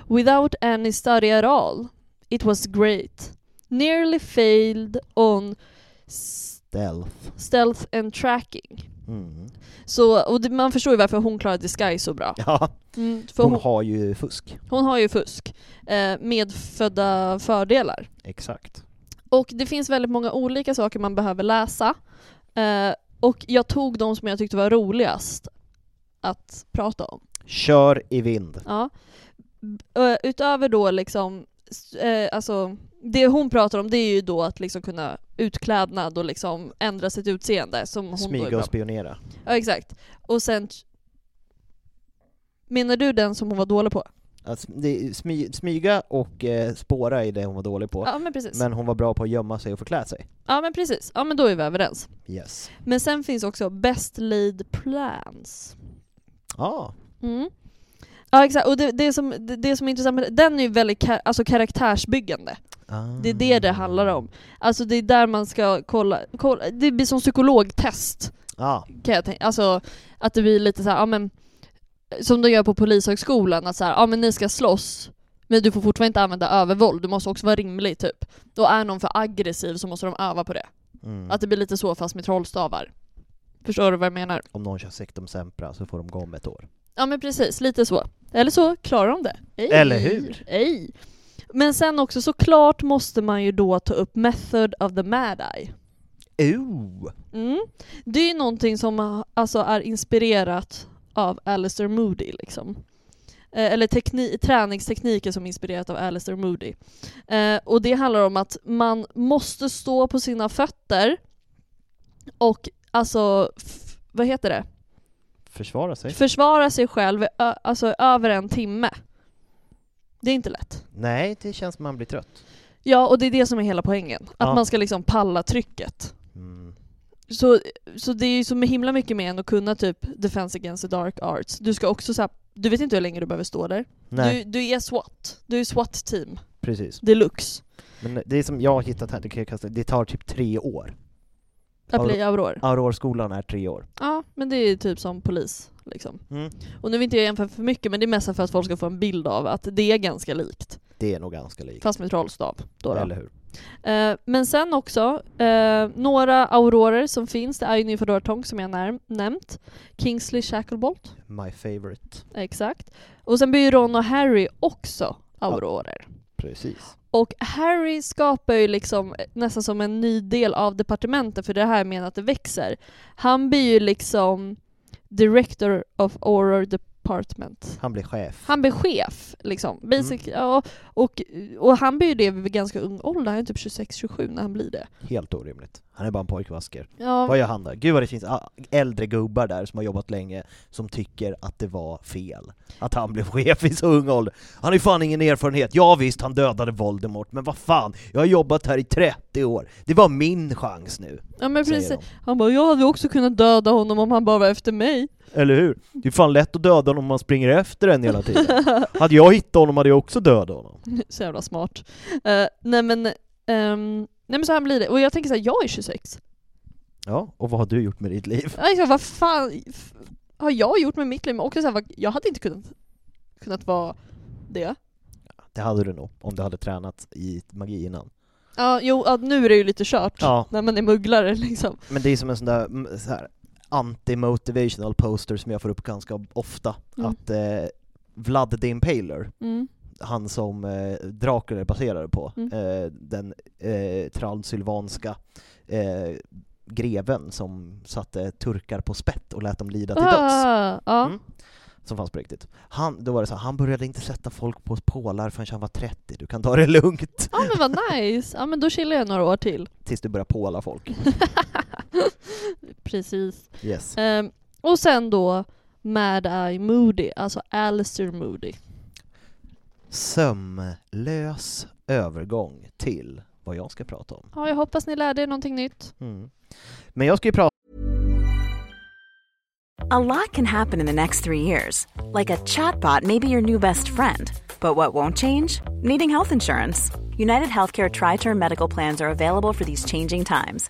Without any study at all. It was great. Nearly failed on Stealth. stealth and tracking. Mm. Så, och det, man förstår ju varför hon klarar disguise så bra. Ja, Mm, hon hon, har ju fusk. hon har ju fusk. Eh, medfödda fördelar. Exakt. Och det finns väldigt många olika saker man behöver läsa. Eh, och jag tog de som jag tyckte var roligast att prata om. Kör i vind. Ja. Utöver då liksom, eh, alltså det hon pratar om det är ju då att liksom kunna utklädnad och liksom ändra sitt utseende som hon då är Smyga bra och spionera. Ja exakt. Och sen Menar du den som hon var dålig på? Att är smy, smyga och eh, spåra är det hon var dålig på. Ja men precis. Men hon var bra på att gömma sig och förklä sig. Ja men precis. Ja men då är vi överens. Yes. Men sen finns också Best Laid Plans. Ja. Mm. Ja exakt, och det, det, som, det, det som är intressant med den är ju väldigt ka- alltså karaktärsbyggande. Ah. Det är det det handlar om. Alltså det är där man ska kolla, kolla det blir som psykologtest Ja, kan jag tänka. Alltså att det blir lite så här, ja men som de gör på polishögskolan, att så här, ja men ni ska slåss men du får fortfarande inte använda övervåld, du måste också vara rimlig typ. Då är någon för aggressiv så måste de öva på det. mm. Att det blir lite så fast med trollstavar. Förstår du vad jag menar? om någon kör sektum sempra så får de gå om ett år. Ja men precis, lite så. Eller så klarar de det. Ej. Eller hur? Ej. Men sen också såklart måste man ju då ta upp Method of the Mad Eye. Ooh. Mm. Det är ju någonting som alltså är inspirerat av Alistair Moody liksom. Eh, Eller tekni- träningstekniker som är inspirerat av Alistair Moody. Eh, och det handlar om att man måste stå på sina fötter och alltså, f- vad heter det? Försvara sig? Försvara sig själv alltså över en timme. Det är inte lätt. Nej, det känns som man blir trött. Ja, och det är det som är hela poängen. Att Ja. man ska liksom palla trycket. Mm. Så, så det är ju så himla mycket mer än att kunna typ Defense Against the Dark Arts. Du ska också så här, du vet inte hur länge du behöver stå där. Nej, Du, du är SWAT. Du är SWAT-team. precis. Deluxe. Men det som jag har hittat här, det, kan jag kasta- det tar typ tre år. Att bli Auror. Aurorskolan är tre år. Ja, men det är typ som polis. Liksom. Mm. Och nu vill inte jag jämföra för mycket, men det är mest för att folk ska få en bild av att det är ganska likt. Det är nog ganska likt. Fast med trollstav. Då då. Eller hur? Eh, men sen också, eh, några aurorer som finns, det är ju Nymfadora som jag när- nämnt. Kingsley Shacklebolt, My favorite. exakt. Och sen blir ju Ron och Harry också aurorer. Precis. Och Harry skapar ju liksom nästan som en ny del av departementet, för det här menar att det växer. Han blir ju liksom Director of Auror department. Han blir chef. Han blir chef, liksom. Mm. Basic, ja, och, och han blir ju det vid ganska ung ålder, han är typ 26-27 när han blir det. Helt orimligt. Han är bara en pojkvasker. Ja, Vad gör han då? Gud vad det finns äldre gubbar där som har jobbat länge som tycker att det var fel att han blev chef i så ung ålder. Han har ju fan ingen erfarenhet. Ja visst, han dödade Voldemort, men vad fan, jag har jobbat här i 30 år. Det var min chans nu, ja men precis. Han bara 'Jag hade också kunnat döda honom om han bara var efter mig' Eller hur? Det är fan lätt att döda honom om man springer efter en hela tiden. hade jag hittat honom hade jag också dödat honom. Så jävla smart. Eh, nej men, ehm, nej men så här blir det. Och jag tänker så här, jag är 26. Ja, och vad har du gjort med ditt liv? Alltså, vad fan har jag gjort med mitt liv? Men också så här, vad- jag hade inte kunnat, kunnat vara det. Det hade du nog, om du hade tränat i magi innan. Ja, jo, ja, nu är det ju lite kört. Ja. När man är mugglare liksom. Men det är som en sån där, så här anti-motivational poster som jag får upp ganska ofta, Mm. att eh, Vlad the Impaler, Mm. han som eh, Dracula är baserad på, Mm. eh, den eh, transylvanska eh, greven som satte turkar på spett och lät dem lida till döds. Ah. Mm. Som fanns på riktigt. Han, då var det så här, han började inte sätta folk på pålar förrän han var 30, du kan ta det lugnt. ja men vad nice. Ja men då chillar jag några år till. Tills du börjar påla folk. Precis. Yes. Ehm, och sen då Mad Eye Moody, alltså Alistair Moody. Sömlös övergång till vad jag ska prata om. Ja, jag hoppas ni lärde er någonting nytt. Mm. Men jag ska ju prata A lot can happen in the next three years. Like a chatbot may be your new best friend. But what won't change? Needing health insurance. United Healthcare Tri Term Medical Plans are available for these changing times.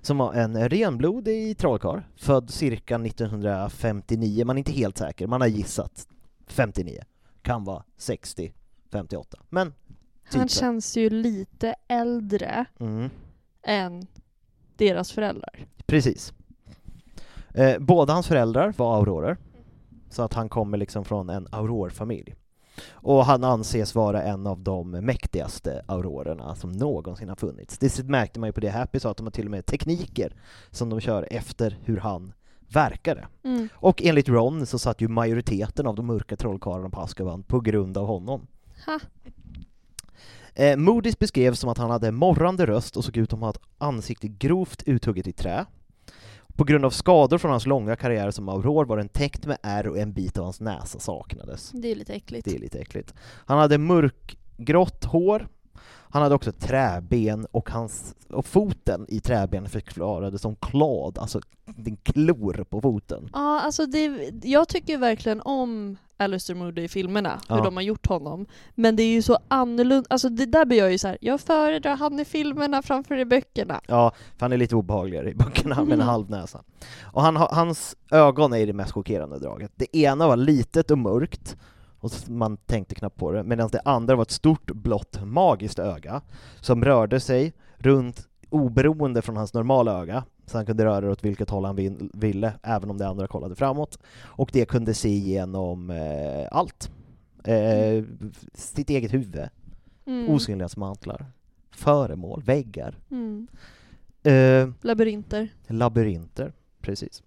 som var en renblodig trollkarl, född cirka 1959, man är inte helt säker, man har gissat 59, kan vara 60, 58, men typ Han känns ju lite äldre Mm. än deras föräldrar. Precis. Eh, båda hans föräldrar var aurorer, så att han kommer liksom från en aurorfamilj. Och han anses vara en av de mäktigaste aurorerna som någonsin har funnits. Det märkte man ju på det Happy sa, att de har till och med tekniker som de kör efter hur han verkade. Mm. Och enligt Ron så satt ju majoriteten av de mörka trollkarlarna på Azkaban på grund av honom. Ha. Eh, Moody's beskrevs som att han hade morrande röst och såg ut att ha ett ansikte grovt uthugget i trä. På grund av skador från hans långa karriär som auror var den täckt med ärr och en bit av hans näsa saknades. Det är lite äckligt. Det är lite äckligt. Han hade mörkgrått hår, han hade också träben och, hans, och foten i träbenet förklarades som klad, alltså en klor på foten. Ja, alltså det, jag tycker verkligen om Alistair Moody i filmerna, hur Ja. de har gjort honom. Men det är ju så annorlunda, alltså det där blir jag ju så här. jag föredrar han i filmerna framför i böckerna. Ja, för han är lite obehagligare i böckerna med en Mm. halv näsa. Och han, hans ögon är det mest chockerande draget. Det ena var litet och mörkt, och man tänkte knappt på det, medan det andra var ett stort blått magiskt öga som rörde sig runt oberoende från hans normala öga, så han kunde röra det åt vilket håll han ville, även om det andra kollade framåt. Och det kunde se igenom eh, allt. Eh, sitt eget huvud, Mm. osynlighetsmantlar, föremål, väggar. Mm. Eh, Labyrinter. labyrinter, precis.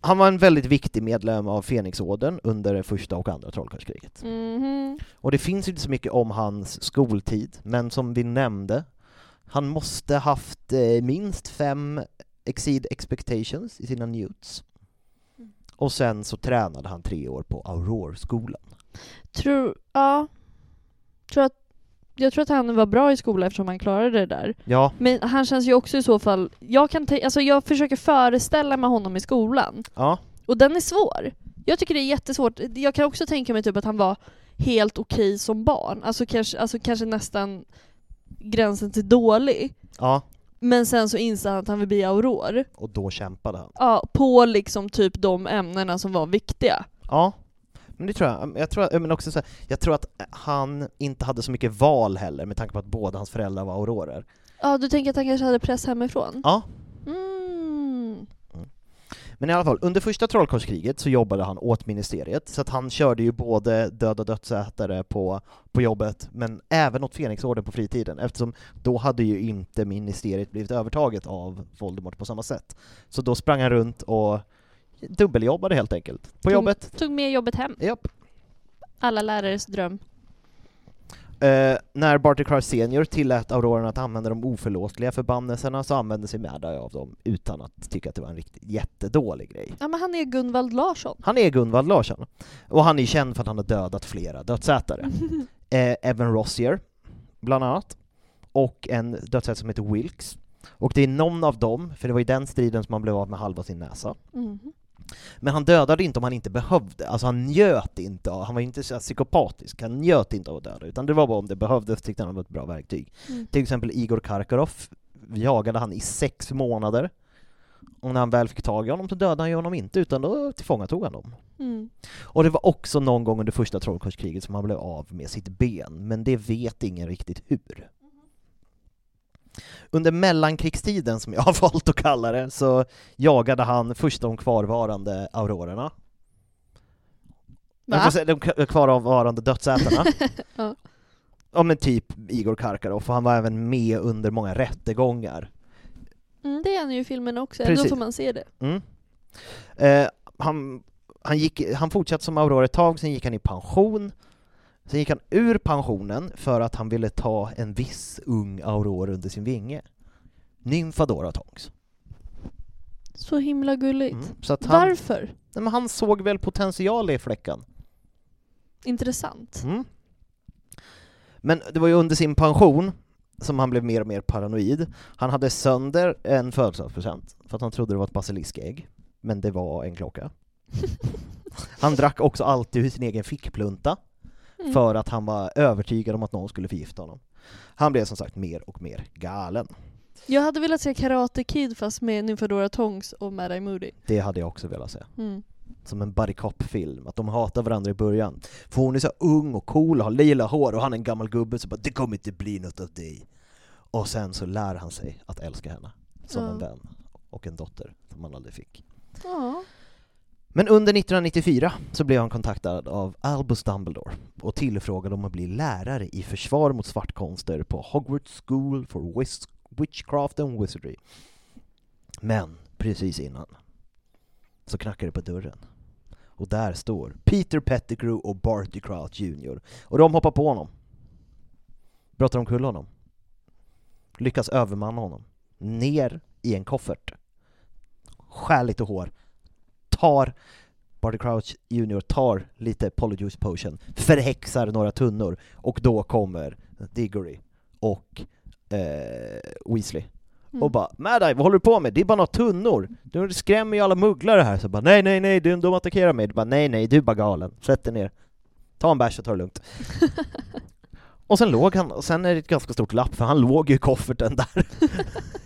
Han var en väldigt viktig medlem av Fenixorden under det första och andra trollkarlskriget. Mhm. Och det finns inte så mycket om hans skoltid, men som vi nämnde, han måste haft eh, minst fem exceed expectations i sina newts. Och sen så tränade han tre år på Aurorskolan. Tror, ja. Tror att Jag tror att han var bra i skolan eftersom han klarade det där. Ja, Men han känns ju också i så fall... Jag, kan alltså jag försöker föreställa mig honom i skolan. ja, Och den är svår. Jag tycker det är jättesvårt. Jag kan också tänka mig typ att han var helt okej som barn. Alltså kanske, alltså kanske nästan gränsen till dålig. ja. Men sen så inser han att han vill bli auror. Och då kämpade han. Ja, på liksom typ de ämnena som var viktiga. Ja, men det tror jag. Jag tror, men också så här, jag tror att han inte hade så mycket val heller med tanke på att båda hans föräldrar var aurorer. Ja, du tänker att han kanske hade press hemifrån? Ja, Mm. men i alla fall, under första trollkarlskriget så jobbade han åt ministeriet, så att han körde ju både döda dödsätare på, på jobbet, men även åt Fenixorden på fritiden, eftersom då hade ju inte ministeriet blivit övertaget av Voldemort på samma sätt. Så då sprang han runt och dubbeljobbade helt enkelt, på Tog- jobbet. Tog med jobbet hem. Japp. Alla lärares dröm. Eh, när Barty Crouch senior tillät aurorerna att använda de oförlåtliga förbannelserna så använde sig Mad av dem utan att tycka att det var en riktigt jättedålig grej. Ja men han är Gunvald Larsson. Han är Gunvald Larsson, och han är känd för att han har dödat flera dödsätare. eh, Evan Rossier, bland annat, och en dödsätare som heter Wilkes. Och det är någon av dem, för det var i den striden som han blev av med halva sin näsa. Mhm. Men han dödade inte om han inte behövde, alltså han njöt inte av, han var inte så psykopatisk, han njöt inte av att döda, utan det var bara om det behövdes tyckte han var ett bra verktyg. Mm. Till exempel Igor Karkarov jagade han i sex månader, och när han väl fick tag i honom så dödade han ju honom inte, utan då tillfångatog han dem. Mm. Och det var också någon gång under första trollkarlskriget som han blev av med sitt ben, men det vet ingen riktigt hur. Under mellankrigstiden, som jag har valt att kalla det, så jagade han först de kvarvarande aurorerna. Va? de kvarvarande dödsätarna. Ja. ja men typ Igor Karkarov, och han var även med under många rättegångar. Mm, det är han ju i filmen också, Precis. ändå får man se det. Mm. Eh, han, han, gick, han fortsatte som auror ett tag, sen gick han i pension. Sen gick han ur pensionen för att han ville ta en viss ung auror under sin vinge. Nymfadora Tonks. Så himla gulligt. Mm. Så han, Varför? nej, men han såg väl potential i fläckan. Intressant. Mm. Men det var ju under sin pension som han blev mer och mer paranoid. Han hade sönder en födelsedagspresent för att han trodde det var ett basiliskägg, men det var en klocka. Han drack också alltid ur sin egen fickplunta Mm. för att han var övertygad om att någon skulle förgifta honom. Han blev som sagt mer och mer galen. Jag hade velat se Karate Kid fast med Nymfadora Tongs och Mad Eye Moody. Det hade jag också velat se. Mm. Som en buddy cop-film, att de hatar varandra i början. För hon är så ung och cool och har lila hår och han är en gammal gubbe så bara ”det kommer inte bli något av dig”. Och sen så lär han sig att älska henne som Ja. en vän och en dotter som han aldrig fick. Ja. Men under 1994 så blev han kontaktad av Albus Dumbledore och tillfrågad om att bli lärare i försvar mot svartkonster på Hogwarts School for Witchcraft and Wizardry. Men precis innan så knackar det på dörren. Och där står Peter Pettigrew och Barty Crouch Jr. Och de hoppar på honom. Brottar omkull honom. Lyckas övermanna honom. Ner i en koffert. Skär lite hår. Tar Barty Crouch Jr tar lite Polyjuice Potion, förhäxar några tunnor och då kommer Diggory och eh, Weasley Mm. och bara Mad Eye, vad håller du på med? Det är bara några tunnor! Du skrämmer ju alla mugglare här, så bara nej nej nej, de, de attackerar mig. Du bara nej nej, du är bara galen. Sätt dig ner. Ta en bärs och ta det lugnt. och sen låg han, och sen är det ett ganska stort lapp, för han låg ju i kofferten där.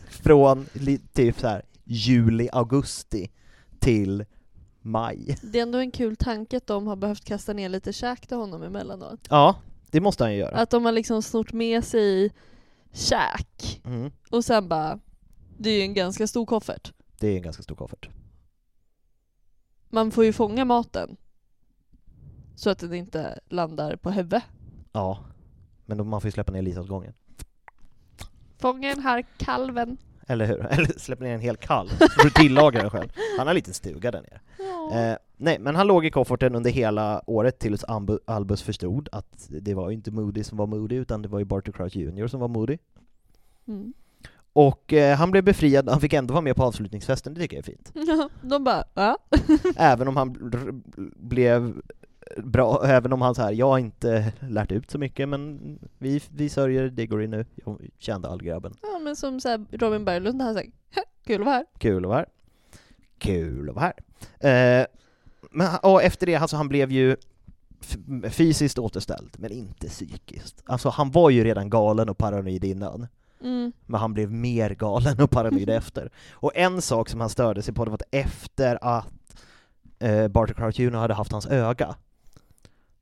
Från typ så här juli, augusti till maj. Det är ändå en kul tanke att de har behövt kasta ner lite käk till honom emellanåt. Ja, det måste han ju göra. Att de har liksom snort med sig käk Mm. och sen bara, det är ju en ganska stor koffert. Det är en ganska stor koffert. Man får ju fånga maten så att den inte landar på huvudet. Ja, men då, man får ju släppa ner lite åt gången. Fånga den här kalven. Eller hur? Eller släppa ner en hel kalv, så får du tillaga den själv. Han har en liten stuga där nere. Eh, nej, men han låg i kofferten under hela året tills Albus förstod att det var ju inte Moody som var Moody, utan det var ju Barty Crouch Jr som var Moody. Mm. Och eh, han blev befriad, han fick ändå vara med på avslutningsfesten, det tycker jag är fint. De bara, va? Även om han blev bra, även om han så här, jag har inte lärt ut så mycket men vi, vi sörjer Diggory nu, jag kände all grabben. Ja men som så här, Robin Berglund, han säger kul att vara här. Kul att vara här. Kul att vara här. Eh, men, och efter det, alltså han blev ju fysiskt återställd, men inte psykiskt. Alltså han var ju redan galen och paranoid innan. Mm. men han blev mer galen och paranoid efter. Och en sak som han störde sig på det var att efter att eh, Barty Crouch Jr hade haft hans öga,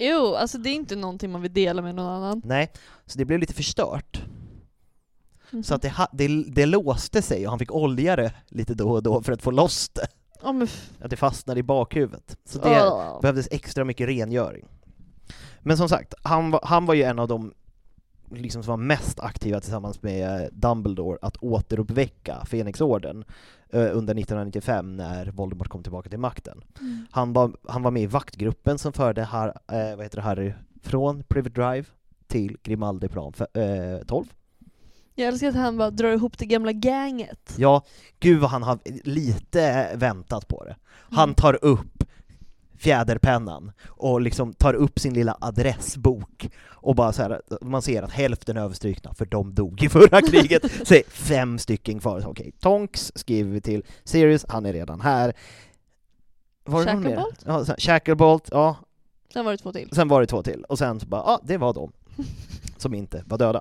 Jo, alltså det är inte någonting man vill dela med någon annan. nej, så det blev lite förstört. Mhm. Så att det, det, det låste sig och han fick olja det lite då och då för att få loss det. F- Att det fastnade i bakhuvudet. Så det Åh. behövdes extra mycket rengöring. Men som sagt, han var, han var ju en av de liksom som var mest aktiva tillsammans med eh, Dumbledore att återuppväcka Fenixorden eh, under 1995 när Voldemort kom tillbaka till makten. Mm. Han var, han var med i vaktgruppen som förde har, eh, vad heter det, Harry från Private Drive till Grimaldiplan eh, 12. Jag älskar att han bara drar ihop det gamla gänget. Ja, gud vad han har lite väntat på det. Han Mm. tar upp fjäderpennan och liksom tar upp sin lilla adressbok och bara så här, man ser att hälften är överstrykna för de dog i förra kriget, så är fem stycken kvar. Okej, Tonks skriver vi till, Sirius, han är redan här. Var det? Shacklebolt? Ja, sen- Shacklebolt, ja, Sen var det två till. sen var det två till, och sen så bara, ja, det var de som inte var döda.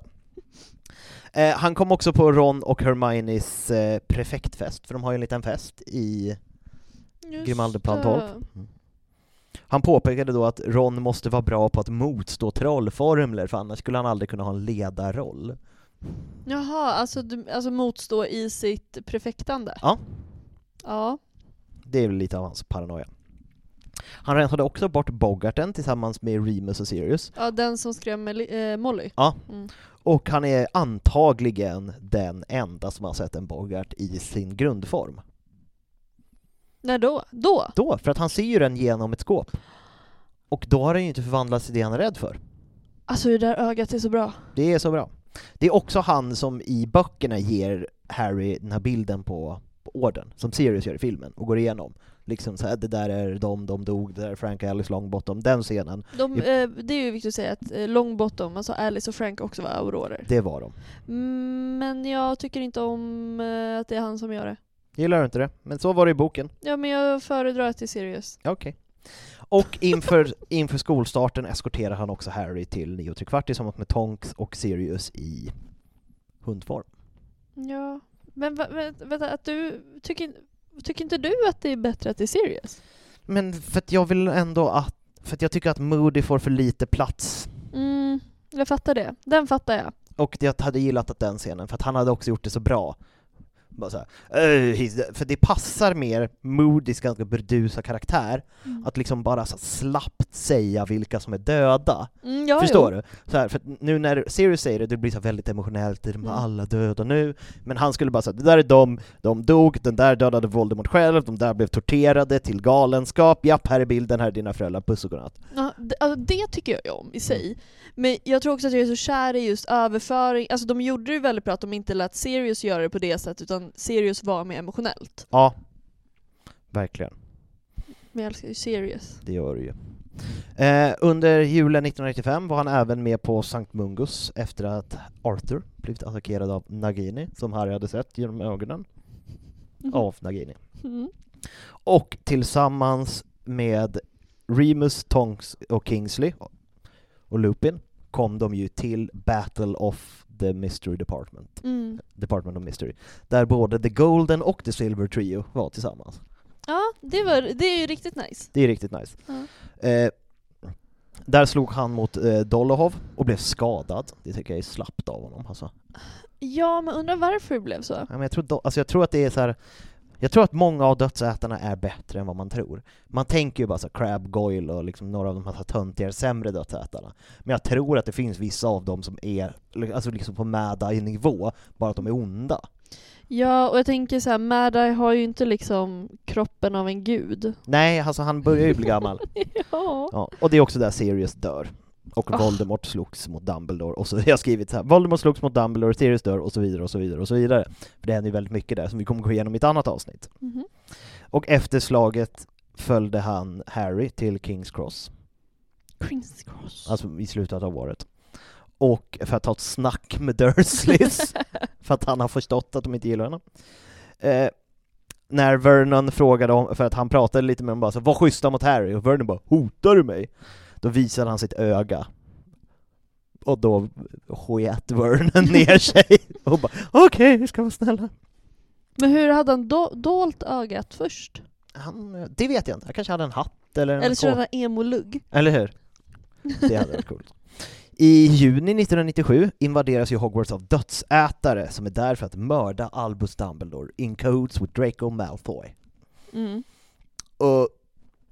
Eh, han kom också på Ron och Hermiones eh, prefektfest, för de har ju en liten fest i det. 12. Han påpekade då att Ron måste vara bra på att motstå trollformler, för annars skulle han aldrig kunna ha en ledarroll. Jaha, alltså, du, alltså motstå i sitt prefektande? Ja. Ja. Det är väl lite av hans paranoia. Han rensade också bort Bogarten tillsammans med Remus och Sirius, Ja, den som skrämmer li- eh, Molly. Ja. Mm. Och han är antagligen den enda som har sett en Bogart i sin grundform. När då? Då? Då, för att han ser ju den genom ett skåp. Och då har han ju inte förvandlats till det han är rädd för. Alltså det där ögat är så bra. Det är så bra. Det är också han som i böckerna ger Harry den här bilden på, på orden, som Sirius gör i filmen, och går igenom. Liksom så här, det där är de, de dog, det där är Frank och Alice Longbottom, den scenen, De, eh, det är ju viktigt att säga att eh, Longbottom, alltså Alice och Frank också var aurorer. det var de. Mm, men jag tycker inte om eh, att det är han som gör det. Gillar du inte det? Men så var det i boken. Ja men jag föredrar att det är Sirius. Okej. Och inför, inför skolstarten eskorterar han också Harry till nio och tre kvart tillsammans med Tonks och Sirius i hundform. Ja. Men vä- vänta, att du, tycker, tycker inte du att det är bättre att det är Sirius? Men för att jag vill ändå att, för att jag tycker att Moody får för lite plats. Mm, jag fattar det. Den fattar jag. Och jag hade gillat att den scenen, för att han hade också gjort det så bra. Bara så här, "Eh, he's- för det passar mer Moodys ganska burdusa karaktär, Mm. att liksom bara så slappt säga vilka som är döda. Mm, ja, Förstår jo. du? Så här, för nu när Sirius säger det, det blir så väldigt emotionellt, de är Mm. alla döda nu, men han skulle bara säga det där är de, de dog, den där dödade Voldemort själv, de där blev torterade till galenskap, japp, här är bilden, här är dina föräldrar, puss och godnatt. Ja, det, alltså det tycker jag om i sig. Men jag tror också att jag är så kär i just överföring, alltså de gjorde det ju väldigt bra att de inte lät Sirius göra det på det sättet utan Sirius var mer emotionellt. Ja, verkligen. Men jag älskar ju Sirius. Det gör det ju. Eh, under julen 1995 var han även med på Sankt Mungus efter att Arthur blivit attackerad av Nagini, som Harry hade sett genom ögonen av Nagini. Mm. Och tillsammans med Remus, Tonks och Kingsley och Lupin kom de ju till Battle of the Mystery Department, Mm. Department of Mystery, där både The Golden och The Silver Trio var tillsammans. Ja, det, var, det är ju riktigt nice. Det är riktigt nice. Ja. Eh, där slog han mot eh, Dolohov och blev skadad. Det tycker jag är slappt av honom alltså. Ja, men undrar varför det blev så? Ja, men jag, tror, alltså jag tror att det är så här. Jag tror att många av dödsätarna är bättre än vad man tror. Man tänker ju bara så Crab Goyle och liksom några av de här töntigare, sämre dödsätarna. Men jag tror att det finns vissa av dem som är alltså liksom på Mad nivå bara att de är onda. Ja, och jag tänker så här, Mad Eye har ju inte liksom kroppen av en gud. Nej, alltså han börjar ju bli gammal. Ja. Ja, och det är också där Sirius dör. Och Ah. Voldemort slogs mot Dumbledore, och så jag har skrivit så här, Voldemort slogs mot Dumbledore, Sirius dör, och så vidare, och så vidare, och så vidare. För det händer ju väldigt mycket där, som vi kommer gå igenom i ett annat avsnitt. Mhm. Och efter slaget följde han Harry till Kings Cross. Kings Cross. alltså i slutet av året. Och för att ta ett snack med Dursleys, för att han har förstått att de inte gillar henne. Eh, när Vernon frågade om, för att han pratade lite med dem bara så var schyssta mot Harry, och Vernon bara 'Hotar du mig?' Då visade han sitt öga. Och då sket Vernon ner sig och bara 'Okej, vi ska vara snälla' Men hur hade han do- dolt ögat först? han, Det vet jag inte, han kanske hade en hatt eller en Eller så hade han emo-lugg? Eller hur? Det hade varit coolt. I juni 1997 invaderas ju Hogwarts av dödsätare som är där för att mörda Albus Dumbledore in codes with Draco Malfoy. Mm. Och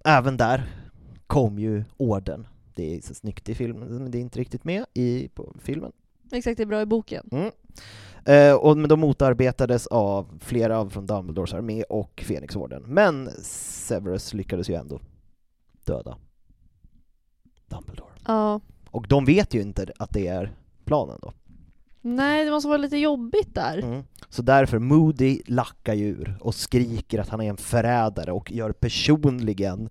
även där kom ju orden. Det är så snyggt i filmen, men det är inte riktigt med i filmen. Exakt, det är bra i boken. Mm. Eh, och, men de motarbetades av flera av från Dumbledores armé och Fenixorden. Men Severus lyckades ju ändå döda Dumbledore. Ja. Och de vet ju inte att det är planen då. Nej, det måste vara lite jobbigt där. Mm. Så därför, Moody lackar ju ur och skriker att han är en förrädare och gör personligen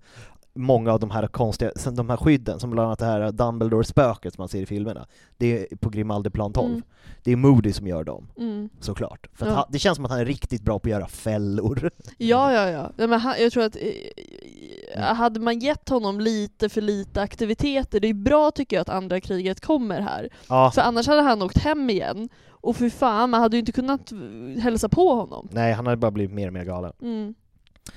många av de här konstiga, de här skydden, som bland annat det här Dumbledore-spöket som man ser i filmerna, det är på Grimaldeplan 12. Mm. Det är Moody som gör dem, Mm. såklart. För Ja. han, det känns som att han är riktigt bra på att göra fällor. Ja, ja, ja. ja men han, jag tror att eh, Mm. hade man gett honom lite för lite aktiviteter, det är bra tycker jag att andra kriget kommer här. Ja, För annars hade han åkt hem igen, och för fan, man hade ju inte kunnat eh, hälsa på honom. nej, han hade bara blivit mer och mer galen. Mm.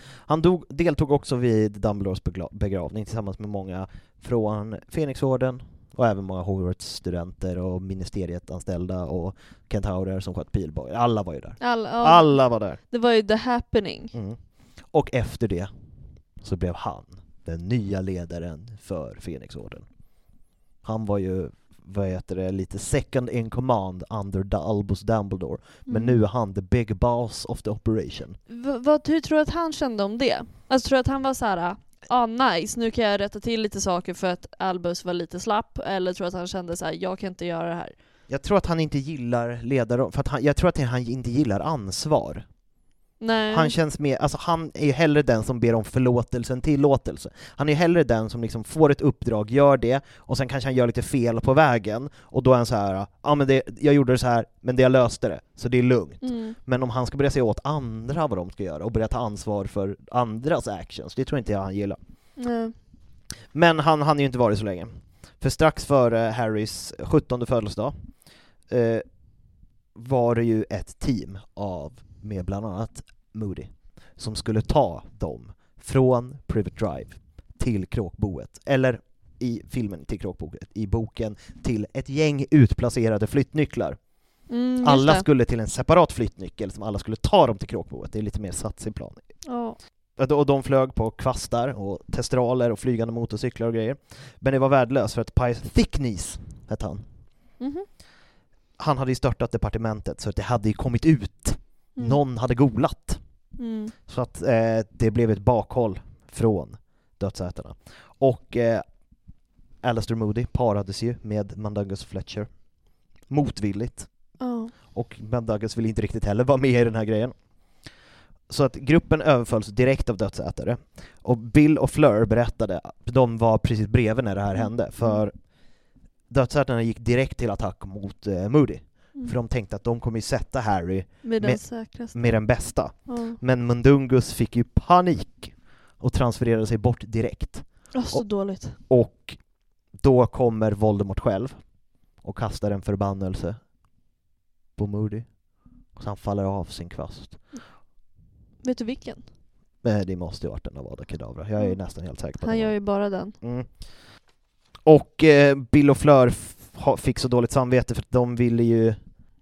Han dog, deltog också vid Dumbledores begravning tillsammans med många från Fenixorden och även många Hogwarts-studenter och ministeriet anställda och kentaurer som sköt pilbågar. Alla var ju där. Alla, ja, Alla var där. Det var ju the happening. Mm. Och efter det så blev han den nya ledaren för Fenixorden. Han var ju, vad heter det, lite second in command under Albus Dumbledore. Men Mm. nu är han the big boss of the operation. V- vad, hur tror du att han kände om det? Alltså tror du att han var så här, ah nice, nu kan jag rätta till lite saker för att Albus var lite slapp, eller tror du att han kände så här, jag kan inte göra det här? Jag tror att han inte gillar ledare, för att han, jag tror att han inte gillar ansvar. Nej. Han känns mer, alltså han är ju hellre den som ber om förlåtelse än tillåtelse. Han är ju hellre den som liksom får ett uppdrag, gör det, och sen kanske han gör lite fel på vägen, och då är han så här, ja men det, jag gjorde det så här, men det jag löste det, så det är lugnt. Mm. Men om han ska börja säga åt andra vad de ska göra, och börja ta ansvar för andras actions, det tror inte jag han gillar. Nej. Men han hann ju inte varit så länge. För strax före Harrys 17 födelsedag eh, var det ju ett team av, med bland annat Moody, som skulle ta dem från Private Drive till Kråkboet, eller i filmen till Kråkboet, i boken till ett gäng utplacerade flyttnycklar. Mm, Alla skulle till en separat flyttnyckel som alla skulle ta dem till Kråkboet, det är lite mer sats i plan. Ja. Och de flög på kvastar och testraler och flygande motorcyklar och grejer. Men det var värdelöst för att Pius Thicknees hette han. Mhm. Han hade ju störtat departementet så att det hade ju kommit ut. Mm. Någon hade golat. Mm. Så att eh, det blev ett bakhåll från dödsätarna. Och eh, Alistair Moody parades ju med Mundungus Fletcher. Motvilligt. Ja. Och Mundungus ville inte riktigt heller vara med i den här grejen. Så att gruppen överfölls direkt av dödsätare. Och Bill och Fleur berättade att de var precis bredvid när det här Mm. hände, för dödsätarna gick direkt till attack mot eh, Moody. Mm. För de tänkte att de kommer ju sätta Harry Med den med- med den bästa. Ja. Men Mundungus fick ju panik och transfererade sig bort direkt. Åh, så Och- dåligt. Och då kommer Voldemort själv och kastar en förbannelse på Moody. Så han faller av sin kvast. Vet du vilken? Men det måste ju varit en Avada Kedavra. Jag är Mm. nästan helt säker på att Han det gör ju bara den. Mm. Och eh, Bill och Fleur fick så dåligt samvete för att de ville ju,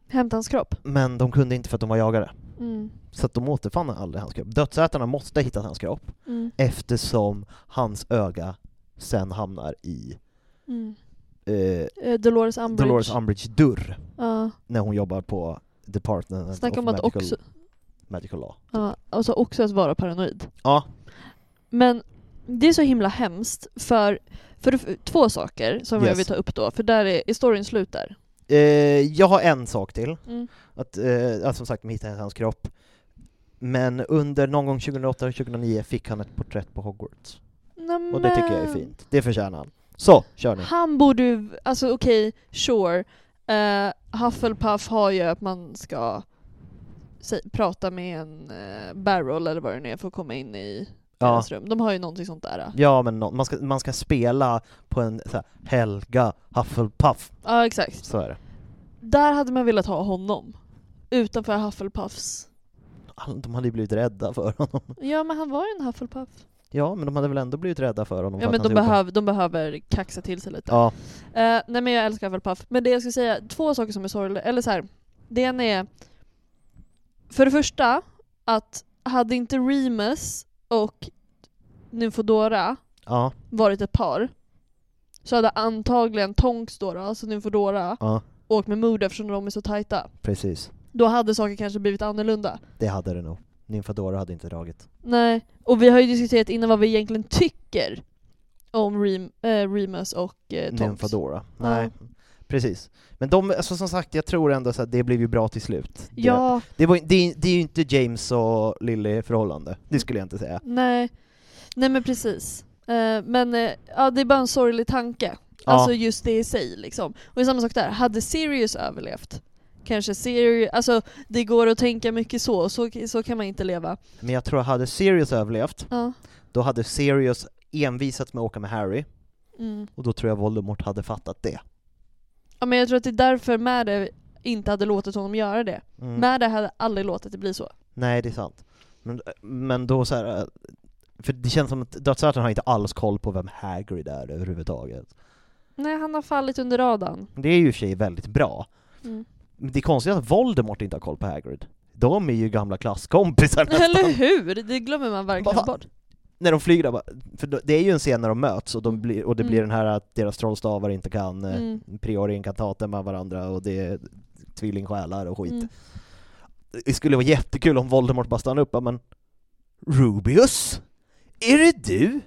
Hämta hans kropp. men de kunde inte för att de var jagade. Mm. Så att de återfann aldrig hans kropp. Dödsätarna måste ha hittat hans kropp Mm. eftersom hans öga sen hamnar i Mm. eh, Eh, Dolores Umbridge. Dolores Umbridge dörr Ja. när hon jobbar på Department Snacka of om att Magical, också, Magical Law. ja, alltså också att vara paranoid. Ja, Men det är så himla hemskt för, för två saker som jag Yes. vill ta upp då, för där är, är storyn slut där. Eh, jag har en sak till. Mm. Att, eh, som sagt, de hittade hans kropp. Men under någon gång 2008-2009 fick han ett porträtt på Hogwarts. Och det tycker jag är fint. Det förtjänar han. Så, kör nu. Han borde ju, alltså okej, sure. Uh, Hufflepuff har ju att man ska prata med en uh, barrel eller vad det nu är för att komma in i Ja. rum. De har ju någonting sånt där. Ja men nå- man ska, man ska spela på en så här, Helga Hufflepuff, Ja, exakt. så är det. Där hade man velat ha honom. Utanför Hufflepuffs. De hade ju blivit rädda för honom. Ja, men han var ju en Hufflepuff. Ja, men de hade väl ändå blivit rädda för honom Ja, men de, behöv, de behöver kaxa till sig lite. Ja, Eh, nej men jag älskar Hufflepuff. Men det jag ska säga, två saker som är sorgliga, eller så här. Det ena är, för det första, att hade inte Remus och Nymfodora ja, varit ett par, så hade antagligen Tonks då, alltså Nymfodora, ja, åkt med Moody eftersom de är så tajta. precis. Då hade saker kanske blivit annorlunda. Det hade det nog. Nymfadora hade inte dragit. Nej, och vi har ju diskuterat innan vad vi egentligen tycker om Rem, eh, Remus och eh, Tonks. Nymfadora. Nej, precis. Men de, alltså som sagt, jag tror ändå att det blev ju bra till slut. Det, Ja, det, var, det, det är ju inte James och Lily förhållande, det skulle jag inte säga. nej. Nej men precis. Eh, men eh, ja, det är bara en sorglig tanke. Ja. Alltså just det i sig liksom. Och det är samma sak där, hade Sirius överlevt, kanske Sirius, alltså det går att tänka mycket så, så, så kan man inte leva. Men jag tror hade Sirius överlevt, Ja. då hade Sirius envisats med att åka med Harry, Mm. och då tror jag Voldemort hade fattat det. Ja men jag tror att det är därför Madde inte hade låtit honom göra det. Mm. Madde hade aldrig låtit det bli så. Nej, det är sant. Men, men då så här, för det känns som att Dödsärtan har inte alls koll på vem Hagrid är överhuvudtaget. Nej, han har fallit under radarn. Det är ju i och för sig väldigt bra. Mm. Men det är konstigt att Voldemort inte har koll på Hagrid. De är ju gamla klasskompisar Eller nästan. hur? Det glömmer man verkligen Va? bort. När de flyger där, bara- för det är ju en scen när de möts och, de blir, och det Mm. blir den här att deras trollstavar inte kan eh, Mm. priori inkantaten med varandra och det är tvillingsjälar och skit. Mm. Det skulle vara jättekul om Voldemort bara stannade upp men Rubius? Är det du?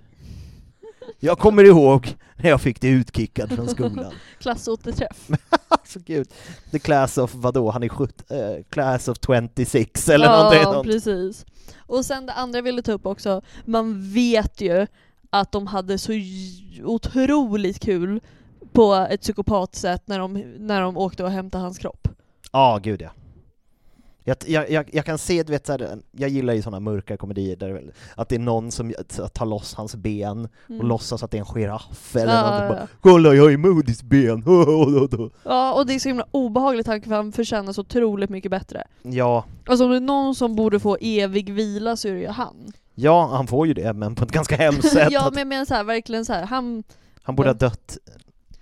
Jag kommer ihåg när jag fick dig utkickad från skolan. Klassåterträff. alltså gud, the class of vadå, han är sjut, eh, class of 26 eller någonting Ja, precis. Och sen det andra jag ville ta upp också, man vet ju att de hade så otroligt kul på ett psykopatsätt när de, när de åkte och hämtade hans kropp. Ja, gud ja. Jag, jag, jag, jag kan se, du vet, så här, jag gillar ju sådana mörka komedier där att det är någon som tar loss hans ben och Mm. låtsas att det är en giraff eller Ja, någonting. ja, Bara. Kolla, jag är Moodys ben! Ja, och det är så himla obehaglig tanke för han förtjänar så otroligt mycket bättre. ja, Alltså om det är någon som borde få evig vila så är det ju han. ja, han får ju det, men på ett ganska hemskt sätt. ja men jag menar så här, verkligen så här, han han borde ja. ha dött,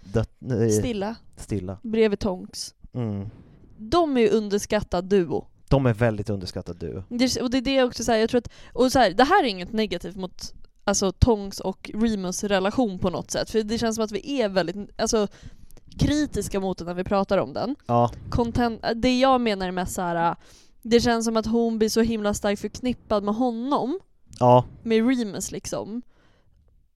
dött eh, stilla stilla. bredvid Tonks. Mm. De är ju underskattad duo. De är väldigt underskattade du. Det, och det är det jag också säger, jag tror att, och så här, det här är inget negativt mot alltså Tongs och Remus relation på något sätt, för det känns som att vi är väldigt alltså, kritiska mot den när vi pratar om den. Ja, Content, det jag menar är mest så här. det känns som att hon blir så himla starkt förknippad med honom, ja, med Remus liksom.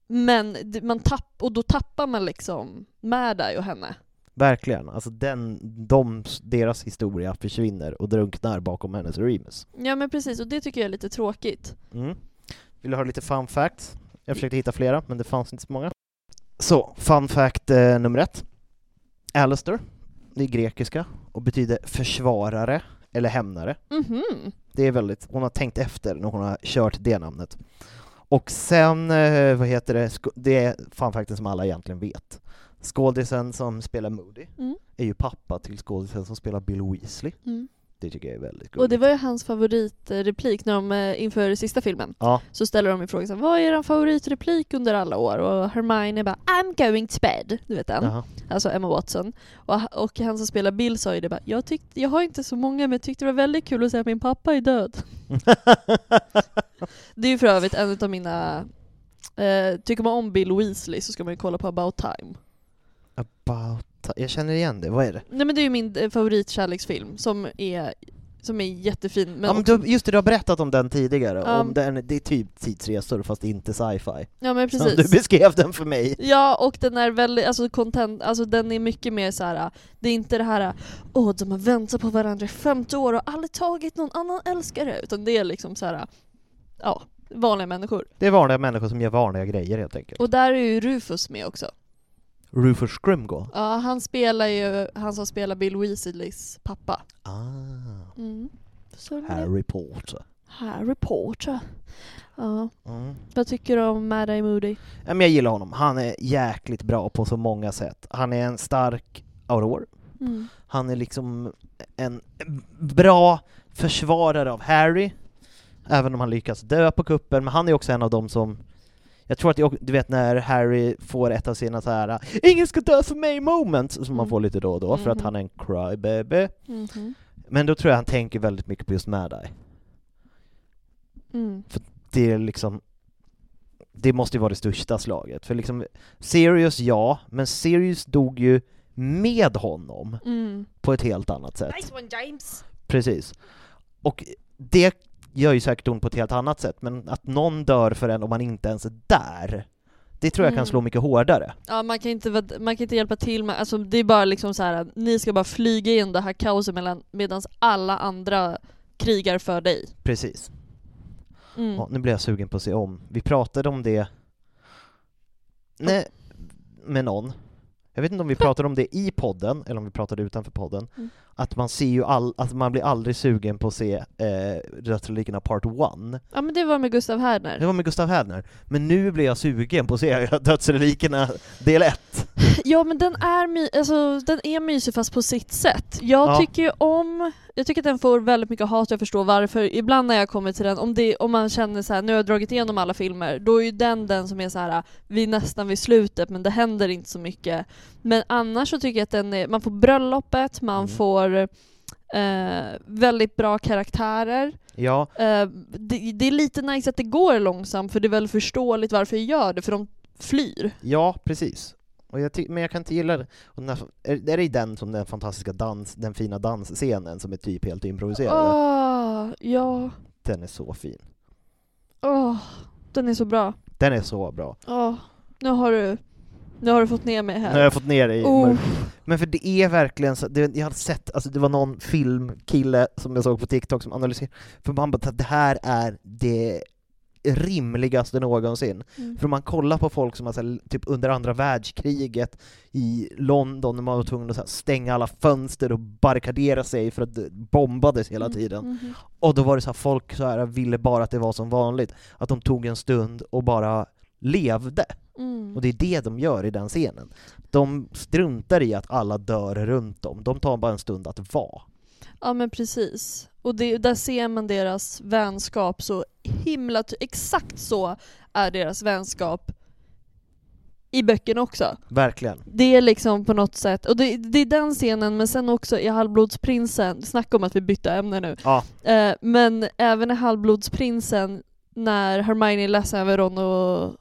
Men man tapp, och då tappar man liksom Mad-Eye och henne. Verkligen. Alltså den, de, deras historia försvinner och drunknar bakom hennes Remus. Ja men precis, och det tycker jag är lite tråkigt. Mm. Vill du ha lite fun facts? Jag försökte hitta flera, men det fanns inte så många. Så, fun fact eh, nummer ett. Alistair, det är grekiska och betyder försvarare eller hämnare. Mhm. Det är väldigt, hon har tänkt efter när hon har kört det namnet. Och sen, eh, vad heter det, det är fun facten som alla egentligen vet. Skådisen som spelar Moody Mm. är ju pappa till skådisen som spelar Bill Weasley. Mm. Det tycker jag är väldigt Och det gulligt. var ju hans favoritreplik när de, eh, inför sista filmen. Ja, Så ställer de frågan så här, vad är er favoritreplik under alla år? Och Hermione bara I'm going to bed, du vet den. jaha. Alltså Emma Watson. Och, och han som spelar Bill sa ju det bara, jag, tyckte, jag har inte så många men jag tyckte det var väldigt kul att säga att min pappa är död. Det är ju för övrigt en av mina, eh, tycker man om Bill Weasley så ska man ju kolla på About Time. About... Jag känner igen det, vad är det? Nej men det är ju min eh, favoritkärleksfilm som är, som är jättefin. Men ja, men du, just det, du har berättat om den tidigare, Ja. om den, det är typ tidsresor fast inte sci-fi. ja men Som precis. du beskrev den för mig. Ja, och den är väldigt, alltså content, alltså den är mycket mer så här. det är inte det här åh de har väntat på varandra i 50 år och aldrig tagit någon annan älskare, utan det är liksom så här. ja, vanliga människor. Det är vanliga människor som gör vanliga grejer helt enkelt. Och där är ju Rufus med också. Rufus Scrimgeour? Ja, han spelar ju, han som spelar Bill Weasleys pappa. Ah, Mm. Harry Potter. Harry Potter. Ja. Mm. Vad tycker du om Mad Eye Moody? Ja, men jag gillar honom, han är jäkligt bra på så många sätt. Han är en stark Auror, Mm. han är liksom en bra försvarare av Harry, även om han lyckas dö på kuppen, men han är också en av dem som jag tror att, jag, du vet när Harry får ett av sina så här ”Ingen ska dö för mig” moments, som man Mm. får lite då och då, för att Mhm. han är en crybaby. Mhm. Men då tror jag han tänker väldigt mycket på just Mad Eye. Mm. det är liksom det måste ju vara det största slaget, för liksom Sirius ja, men Sirius dog ju med honom Mm. på ett helt annat sätt. Nice one James! Precis. Och det gör ju säkert ont på ett helt annat sätt, men att någon dör för en om man inte ens är där, det tror jag kan Mm. slå mycket hårdare. Ja man kan inte, man kan inte hjälpa till med, alltså det är bara liksom så här. ni ska bara flyga in det här kaoset mellan, medan alla andra krigar för dig. Precis. Mm. Ja, nu blir jag sugen på att se om. Vi pratade om det Nej, med någon. Jag vet inte om vi pratade om det i podden, eller om vi pratade utanför podden. Mm. Att man ser ju all, att man blir aldrig sugen på att se eh, Dödsrelikerna Part 1. Ja men det var med Gustav Härner. Det var med Gustav Hädner. Men nu blir jag sugen på att se Dödsrelikerna del 1. Ja men den är, my- alltså, den är mysig fast på sitt sätt. Jag Ja. tycker ju om, jag tycker att den får väldigt mycket hat och jag förstår varför. Ibland när jag kommer till den, om, det, om man känner så här, nu har jag dragit igenom alla filmer, då är ju den den som är så här, vi är nästan vid slutet men det händer inte så mycket. Men annars så tycker jag att den är, man får bröllopet, man Mm. får eh, väldigt bra karaktärer. Ja, Eh, det, det är lite nice att det går långsamt för det är väl förståeligt varför jag gör det, för de flyr. ja precis. Och jag men jag kan inte gilla det. Och här, är, är det den som den fantastiska dans, den fina dansscenen som är typ helt improviserad? Ah, ja. Den är så fin. Åh, den är så bra. Den är så bra. Åh, nu har du, nu har du fått ner mig Nu har här. jag fått ner i Oh. Men för det är verkligen så, det, jag hade sett, alltså det var någon filmkille som jag såg på TikTok som analyserade, för man bara att det här är det rimligaste någonsin. Mm. För man kollar på folk som här, typ under andra världskriget i London, när man var tvungen att här, stänga alla fönster och barrikadera sig för att det bombades hela tiden. Mhm. Och då var det så här, folk så här, ville bara att det var som vanligt, att de tog en stund och bara levde. Mm. Och det är det de gör i den scenen. De struntar i att alla dör runt dem, de tar bara en stund att vara. Ja men precis. Och det, där ser man deras vänskap så himla Exakt så är deras vänskap i böckerna också. Verkligen. Det är liksom på något sätt, och det, det är den scenen men sen också i Halvblodsprinsen, snacka om att vi bytte ämne nu. Ja, Eh, men även i Halvblodsprinsen när Hermione är ledsen över Ron och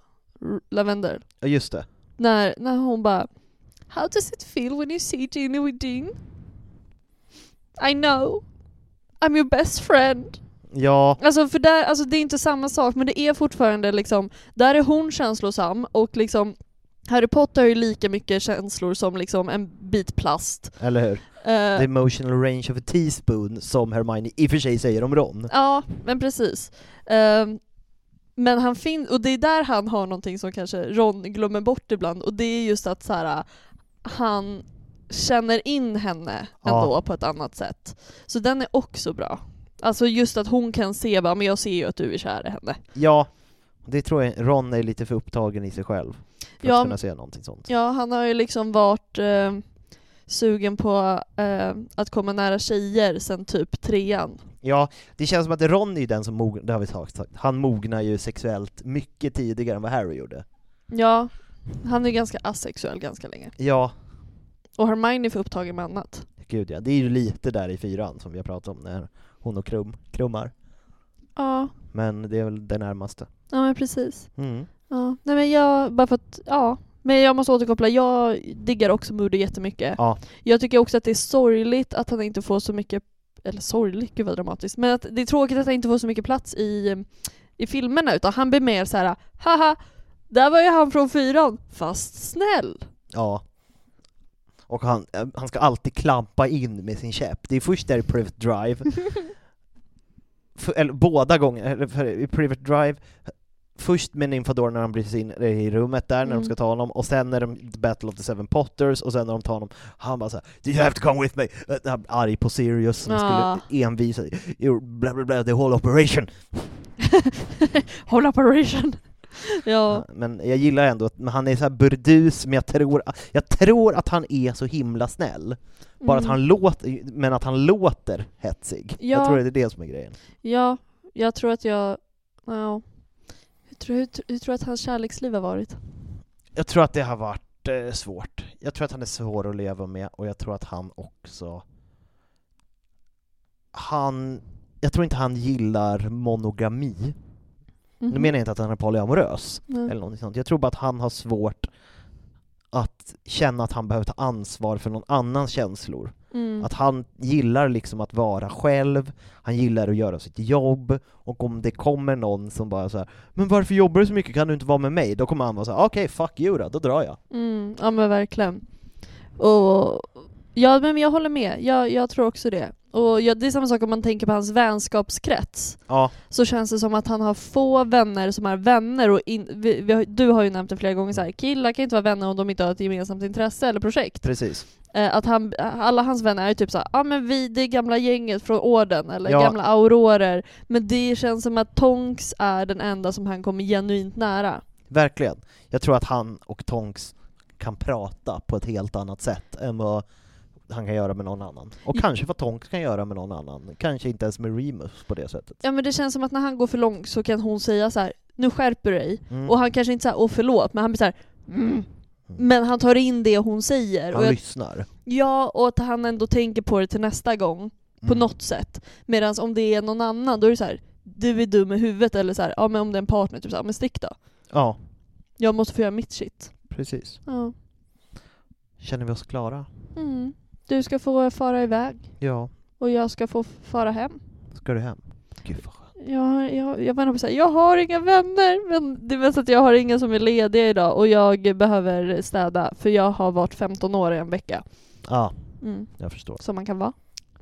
Lavender. ja, just det. När, när hon bara How does it feel when you see Ginny with Dean? I know. I'm your best friend. Ja, Alltså för där, alltså det är inte samma sak men det är fortfarande liksom, där är hon känslosam och liksom Harry Potter har ju lika mycket känslor som liksom en bit plast. eller hur? Eh, The emotional range of a teaspoon, som Hermione i och för sig säger om Ron. Ja, men precis. Ehm, men han finns, och det är där han har någonting som kanske Ron glömmer bort ibland, och det är just att så här, han känner in henne Ja. ändå på ett annat sätt. Så den är också bra. Alltså just att hon kan se bara, men jag ser ju att du är kär i henne. Ja, det tror jag Ron är lite för upptagen i sig själv för Ja. att kunna se någonting sånt. Ja, han har ju liksom varit eh, sugen på eh, att komma nära tjejer sen typ trean. Ja, det känns som att Ron är ju den som mognar, det har vi sagt, han mognar ju sexuellt mycket tidigare än vad Harry gjorde. Ja, han är ganska asexuell ganska länge. Ja, Och Hermione för upptagen med annat. gud ja, det är ju lite där i fyran som vi har pratat om, när hon och Krum krummar. Ja, Men det är väl det närmaste. ja men precis. Mm. Ja, nej men jag, bara för att, ja. Men jag måste återkoppla, jag diggar också Moody jättemycket. Ja. Jag tycker också att det är sorgligt att han inte får så mycket, eller sorgligt, gud vad dramatiskt, men att det är tråkigt att han inte får så mycket plats i, i filmerna utan han blir mer så här: haha, där var ju han från fyran, fast snäll. Ja. Och han, eh, han ska alltid klampa in med sin käpp. Det är först där i Private Drive, för, eller båda gånger, eller för, i Private Drive först med Nymfador när han bryter in i rummet där, när Mm. de ska ta honom, och sen när de Battle of the Seven Potters, och sen när de tar honom, han bara såhär Do you have to come with me? Uh, han arg på Sirius som Ja. skulle envisa, You're bla bla bla, the whole operation. Whole operation. ja. Men jag gillar ändå att han är så här burdus, men jag tror, jag tror att han är så himla snäll. Bara att Mm. han låter, men att han låter hetsig. Jag Ja. tror det är det som är grejen. Ja, jag tror att jag... Ja. Hur tror, hur, hur tror du att hans kärleksliv har varit? Jag tror att det har varit eh, svårt. Jag tror att han är svår att leva med, och jag tror att han också... Han... Jag tror inte han gillar monogami. Nu Mhm. menar jag inte att han är polyamorös, Nej. eller någonting sånt. Jag tror bara att han har svårt att känna att han behöver ta ansvar för någon annans känslor. Mm. Att han gillar liksom att vara själv, han gillar att göra sitt jobb, och om det kommer någon som bara så här, Men varför jobbar du så mycket, kan du inte vara med mig? Då kommer han vara så här, okej, fuck you då, då drar jag. Mm, ja men verkligen. Och ja men jag håller med, jag, jag tror också det. Och ja, det är samma sak om man tänker på hans vänskapskrets. Ja, Så känns det som att han har få vänner som är vänner och in, vi, vi, har- du har ju nämnt det flera gånger så här, killar kan inte vara vänner om de inte har ett gemensamt intresse eller projekt. precis. Eh, att han, alla hans vänner är typ såhär, ja ah, men vi, det är gamla gänget från orden, eller Ja. gamla aurorer. Men det känns som att Tonks är den enda som han kommer genuint nära. Verkligen. Jag tror att han och Tonks kan prata på ett helt annat sätt än vad han kan göra med någon annan. Och Ja. kanske vad Tonks kan göra med någon annan. Kanske inte ens med Remus på det sättet. Ja men det känns som att när han går för långt så kan hon säga så här: nu skärper du dig. Mm. Och han kanske inte säger åh förlåt, men han blir såhär mm. Men han tar in det hon säger. han och jag, lyssnar. ja, och att han ändå tänker på det till nästa gång. På Mm. något sätt. Medan om det är någon annan, då är det så här: du är dum i huvudet, eller så här, ja men om det är en partner, typ så här, men stick då. Ja, Jag måste få göra mitt shit. precis. Ja. Känner vi oss klara? Mm. Du ska få fara iväg, Ja. och jag ska få fara hem. Ska du hem? Gud vad skönt. Jag, jag, jag menar på säga, jag har inga vänner, men det är mest att jag har inga som är lediga idag och jag behöver städa för jag har varit 15 år i en vecka. Ja, Mm. jag förstår. Som man kan vara.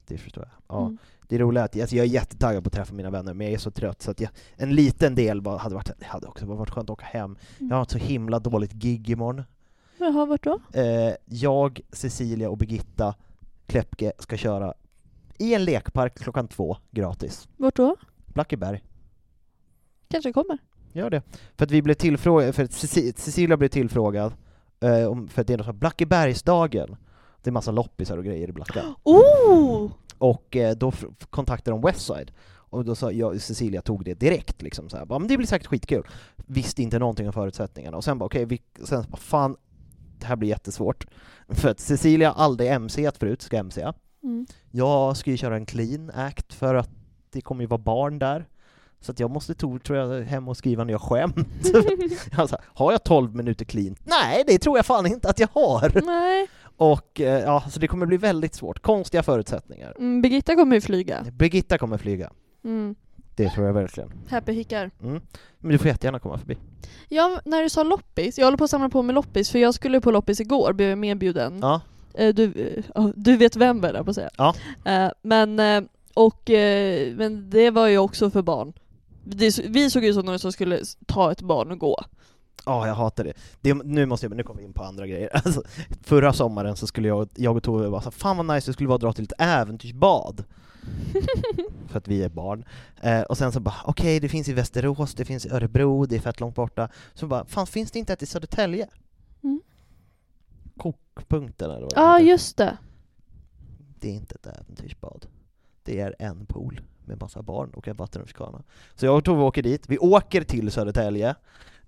Det förstår jag. Ja. Mm. Det roliga är att alltså, jag är jättetaggad på att träffa mina vänner, men jag är så trött så att jag, en liten del bara, hade, varit, hade också varit skönt att åka hem. Jag har ett så himla dåligt gig imorgon. Jaha, vart då? Eh, jag, Cecilia och Birgitta Kläppke ska köra i en lekpark klockan två, gratis. Vart då? Blackeberg. Kanske kommer. Gör det. För att vi blev tillfrågade, för att Ceci- Cecilia blev tillfrågad, eh, om, för att det är något som Blackebergsdagen. Det är massa loppisar och grejer i Blacka. Oh! Och eh, då kontaktade de Westside, och då sa jag, Cecilia tog det direkt liksom så här, bara, men det blir säkert skitkul. Visste inte någonting om förutsättningarna, och sen bara okej, vi sen bara fan, det här blir jättesvårt. För att Cecilia har aldrig MCat förut, ska MCa. Mm. Jag ska ju köra en clean act för att det kommer ju vara barn där. Så att jag måste to, tror jag, hem och skriva nya skämt. sa, har jag 12 minuter clean? Nej, det tror jag fan inte att jag har! Nej. Och eh, ja, så det kommer bli väldigt svårt. Konstiga förutsättningar. Mm, Birgitta kommer ju flyga. Birgitta kommer flyga. Mm. Det tror jag verkligen. Happy hickar. Mm. Men du får jättegärna komma förbi. Ja, när du sa loppis, jag håller på att samla på med loppis för jag skulle på loppis igår, blev jag medbjuden. Ja, Eh, Du, eh, du vet vem det på att säga. Ja. Eh, Men, och, men det var ju också för barn. Vi såg ut som någon som skulle ta ett barn och gå. Ja, jag hatar det. det. Nu måste jag, nu kommer vi in på andra grejer. Alltså, förra sommaren så skulle jag, jag och Tove bara så, fan vad nice det skulle vara att dra till ett äventyrsbad. för att vi är barn. Eh, och sen så bara, okej det finns i Västerås, det finns i Örebro, det är fett långt borta. Så bara, fan finns det inte ett i Södertälje? Mm. Kokpunkten eller vad Ja, heter. just det. Det är inte ett äventyrsbad. Det är en pool med massa barn och en vattenrutschkana. Så jag och Tove åker dit, vi åker till Södertälje,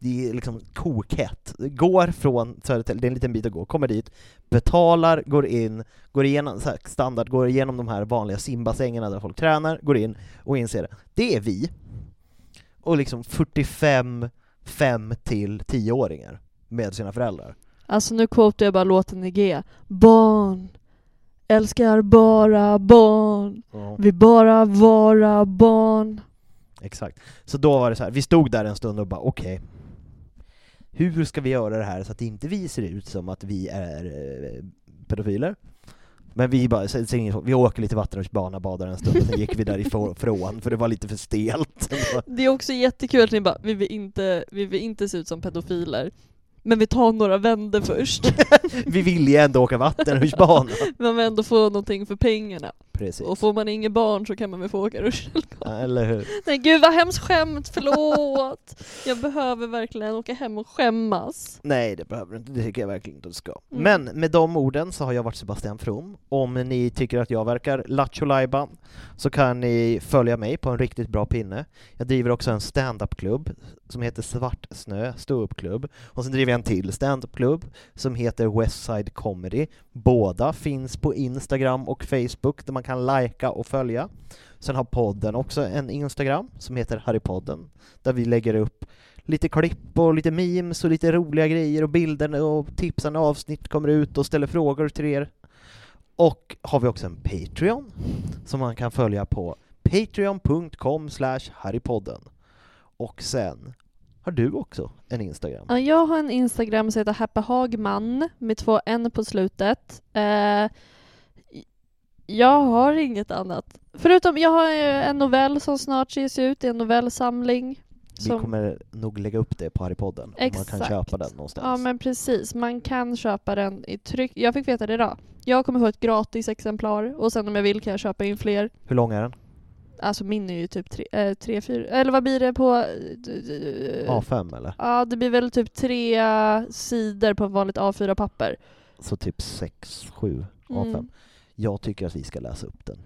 det är liksom kokhett. Går från Södertälje, det är en liten bit att gå, kommer dit, betalar, går in, går igenom, så standard, går igenom de här vanliga simbassängerna där folk tränar, går in och inser det. Det är vi. Och liksom 45, 5 till 10-åringar med sina föräldrar. Alltså nu quotar jag bara låten i G. Barn. Älskar bara barn. Ja. Vill bara vara barn. Exakt. Så då var det så här, vi stod där en stund och bara okej, hur ska vi göra det här så att inte vi ser ut som att vi är eh, pedofiler? Men vi bara, vi åker lite vattenrutschbana, badar en stund, och sen gick vi därifrån för det var lite för stelt. Det är också jättekul att ni bara, vi vill inte, vi vill inte se ut som pedofiler. Men vi tar några vänder först. vi vill ju ändå åka vattenrutschbana. man vill ändå få någonting för pengarna. Precis. Och får man inget barn så kan man väl få åka rutschkana. Eller hur? Nej gud vad hemskt skämt, förlåt! jag behöver verkligen åka hem och skämmas. Nej det behöver du inte, det tycker jag verkligen inte du ska. Mm. Men med de orden så har jag varit Sebastian From. Om ni tycker att jag verkar lattjo så kan ni följa mig på en riktigt bra pinne. Jag driver också en stand-up-klubb som heter Svartsnö ståuppklubb. Och sen driver jag en till stand-up-klubb som heter Westside Comedy. Båda finns på Instagram och Facebook där man kan kan lajka och följa. Sen har podden också en Instagram som heter Harrypodden, där vi lägger upp lite klipp och lite memes och lite roliga grejer och bilder och tipsande avsnitt kommer ut och ställer frågor till er. Och har vi också en Patreon som man kan följa på patreon.com harrypodden. Och sen har du också en Instagram? Ja, jag har en Instagram som heter Happy Hagman med två n på slutet. Eh, jag har inget annat. Förutom, jag har en novell som snart ges ut, en novellsamling. Vi som... kommer nog lägga upp det på Harrypodden, Exakt. man kan köpa den någonstans. Ja men precis, man kan köpa den i tryck. Jag fick veta det idag. Jag kommer få ett gratis exemplar och sen om jag vill kan jag köpa in fler. Hur lång är den? Alltså min är ju typ tre, äh, tre fyra, eller vad blir det på... A5 eller? Ja, det blir väl typ tre sidor på vanligt A4-papper. Så typ sex, sju A5. Mm. Jag tycker att vi ska läsa upp den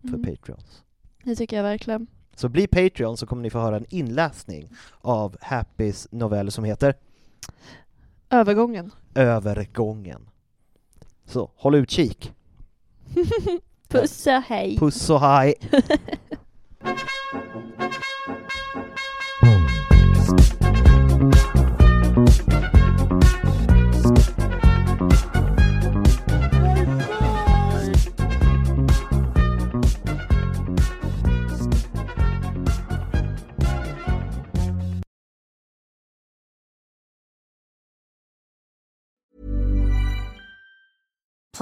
för mm. Patreons. Det tycker jag verkligen. Så bli Patreon så kommer ni få höra en inläsning av Happys novell som heter Övergången. Övergången. Så håll utkik. Puss och hej. Puss och hej.